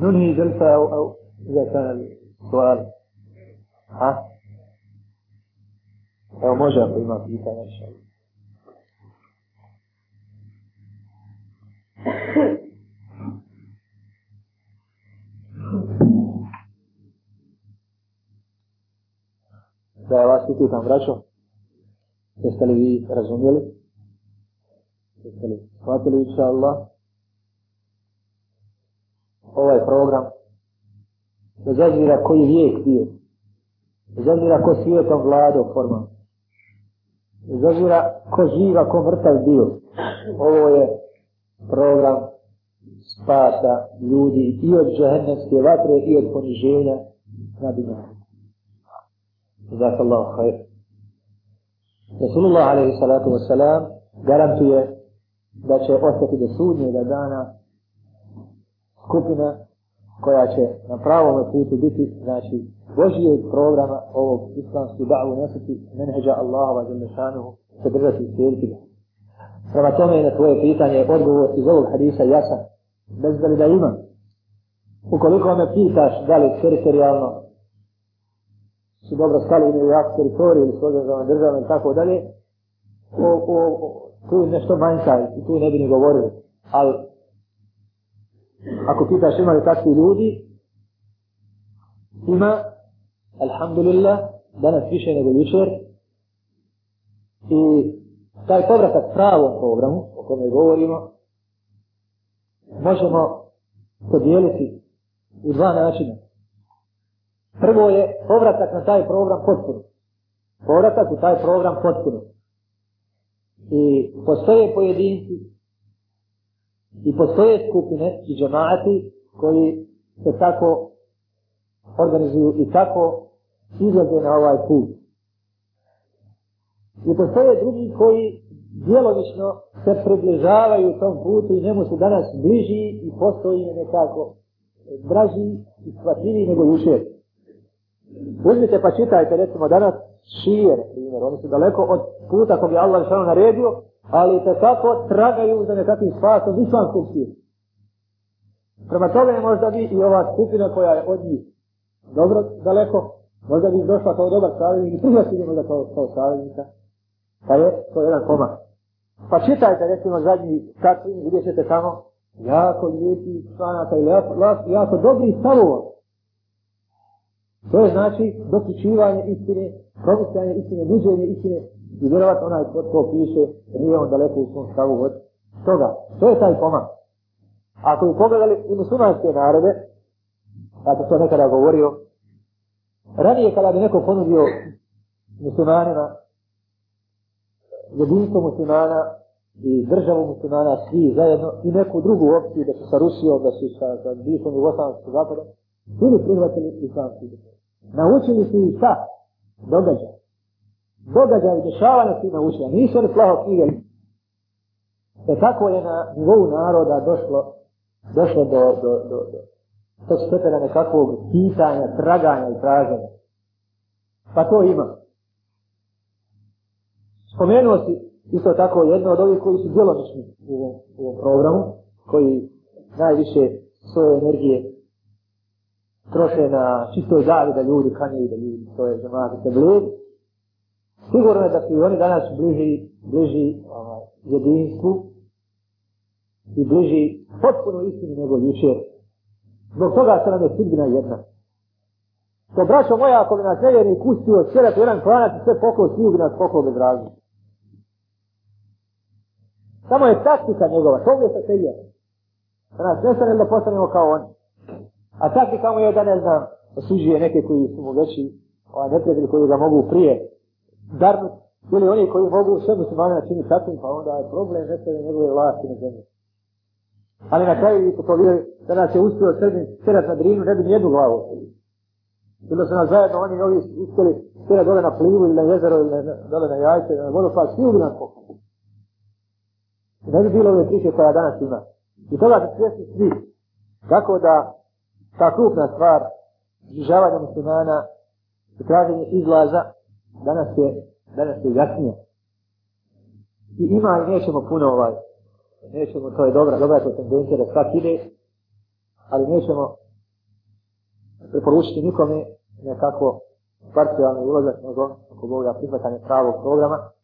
Nuni i delta, au, au, za kada bi sval. Ha? Evo može ako ima pitanje što je. Da je vas upitan vraćo, jeste li vi razumjeli? Jeste li shvatili inša Allah? Ovaj program, bez obzira koji vijek bio, bez obzira ko svijetom vlado formalno, bez obzira ko živa, ko mrtav bio, ovo je program spasa ljudi i od džahennemske vatre i od poniženja na dunjavu. Zaka Allah khair. Rasulullah alaihi salatu wasalam garantuje da će ostati do sudnjega dana skupina koja će na pravom putu biti, znači, Božijeg programa ovog islamsku da'u nositi menheđa Allaha wa jalla šanuhu, sadržati i sjeliti ga. Prema tome je na tvoje pitanje odgovor iz ovog hadisa jasan. Bez da li da imam. Ukoliko me pitaš da li teritorijalno su dobro stali ili jak teritorij ili svoje državne i tako dalje, o, o, o, tu je nešto manjka i tu ne bi ni govorio. Ali ako pitaš ima li takvi ljudi, ima, alhamdulillah, danas više nego jučer, i taj povratak pravom programu o kome govorimo možemo podijeliti u dva načina. Prvo je povratak na taj program potpuno. Povratak u taj program potpuno. I postoje pojedinci i postoje skupine i džemati koji se tako organizuju i tako izlaze na ovaj put. I postoje drugi koji djelovično se približavaju tom putu i njemu se danas bliži i postoji nekako draži i shvatljivi nego juše. Uzmite pa čitajte recimo danas šije, na primjer, oni su daleko od puta kog je Allah šalno naredio, ali se tako tragaju za nekakvim spasom islamskom šijem. Prema tome je možda bi i ova skupina koja je od njih dobro daleko, možda bi došla kao dobar savjeznik i prihvatili možda kao, kao savjeznika. Pa je to jedan komad. Pa čitajte, recimo, zadnji kakvin, vidjet ćete tamo, jako lijepi članaka ili jako, jako, jako dobri stavovod. To je znači dotičivanje istine, promisljanje istine, niđenje istine i vjerovat onaj ko to piše, nije on daleko u svom stavu od toga. To je taj pomak. Ako bi pogledali i muslimanske narode, a to sam nekada govorio, ranije kada bi neko ponudio muslimanima jedinstvo muslimana i državu muslimana svi zajedno i neku drugu opciju da su sa Rusijom, da su sa, sa bivšom i osamskom zapadom, bili prihvatili islamski državu. Naučili su i šta? Događaj. Događaj i dešavanje su naučili, nisu oni plaho knjige. E tako je na nivou naroda došlo, došlo do, do, do, do tog stepena nekakvog pitanja, traganja i traženja. Pa to imamo. Spomenuo si isto tako jedno od ovih koji su djelomični u ovom, u ovom programu, koji najviše svoje energije troše na čistoj zavi da ljudi kanjaju, da ljudi stoje za mladi se bliži. Sigurno je da su oni danas bliži, bliži ovaj, jedinstvu i bliži potpuno istini nego juče. Zbog toga se nam je sudbina jedna. To braćo moja, ako bi nas nevjerni kustio, sjedat jedan klanac i sve pokol svijeg nas pokol bez različit. Samo je taktika njegova, to je sa Da nas ne stane da postanemo kao oni. A taktika mu je da ne znam, osuđuje neke koji su mu veći ovaj neprijatelji koji ga mogu prije darnuti. Ili oni koji mogu sve muslimane načini takvim, pa onda je problem nestane njegove vlasti na zemlji. Ali na kraju vi to vidjeli, da nas je uspio srednji sterat na drinu, ne bi nijednu glavu. Bilo su nas zajedno oni ovi uspjeli sterat dole na plivu ili na jezero ili na, dole na jajce, na vodopad, svi ubi nas pokupili. I ne bi bilo ove priče koja danas ima. I toga su svjesni svi. Tako da ta krupna stvar zbližavanja muslimana i traženje izlaza danas je, danas je jasnije. I ima i nećemo puno ovaj, nećemo, to je dobra, dobra to tendencija da svak ide, ali nećemo preporučiti nikome nekako parcijalni ulazak, nego ako Bog da prihvatanje pravog programa,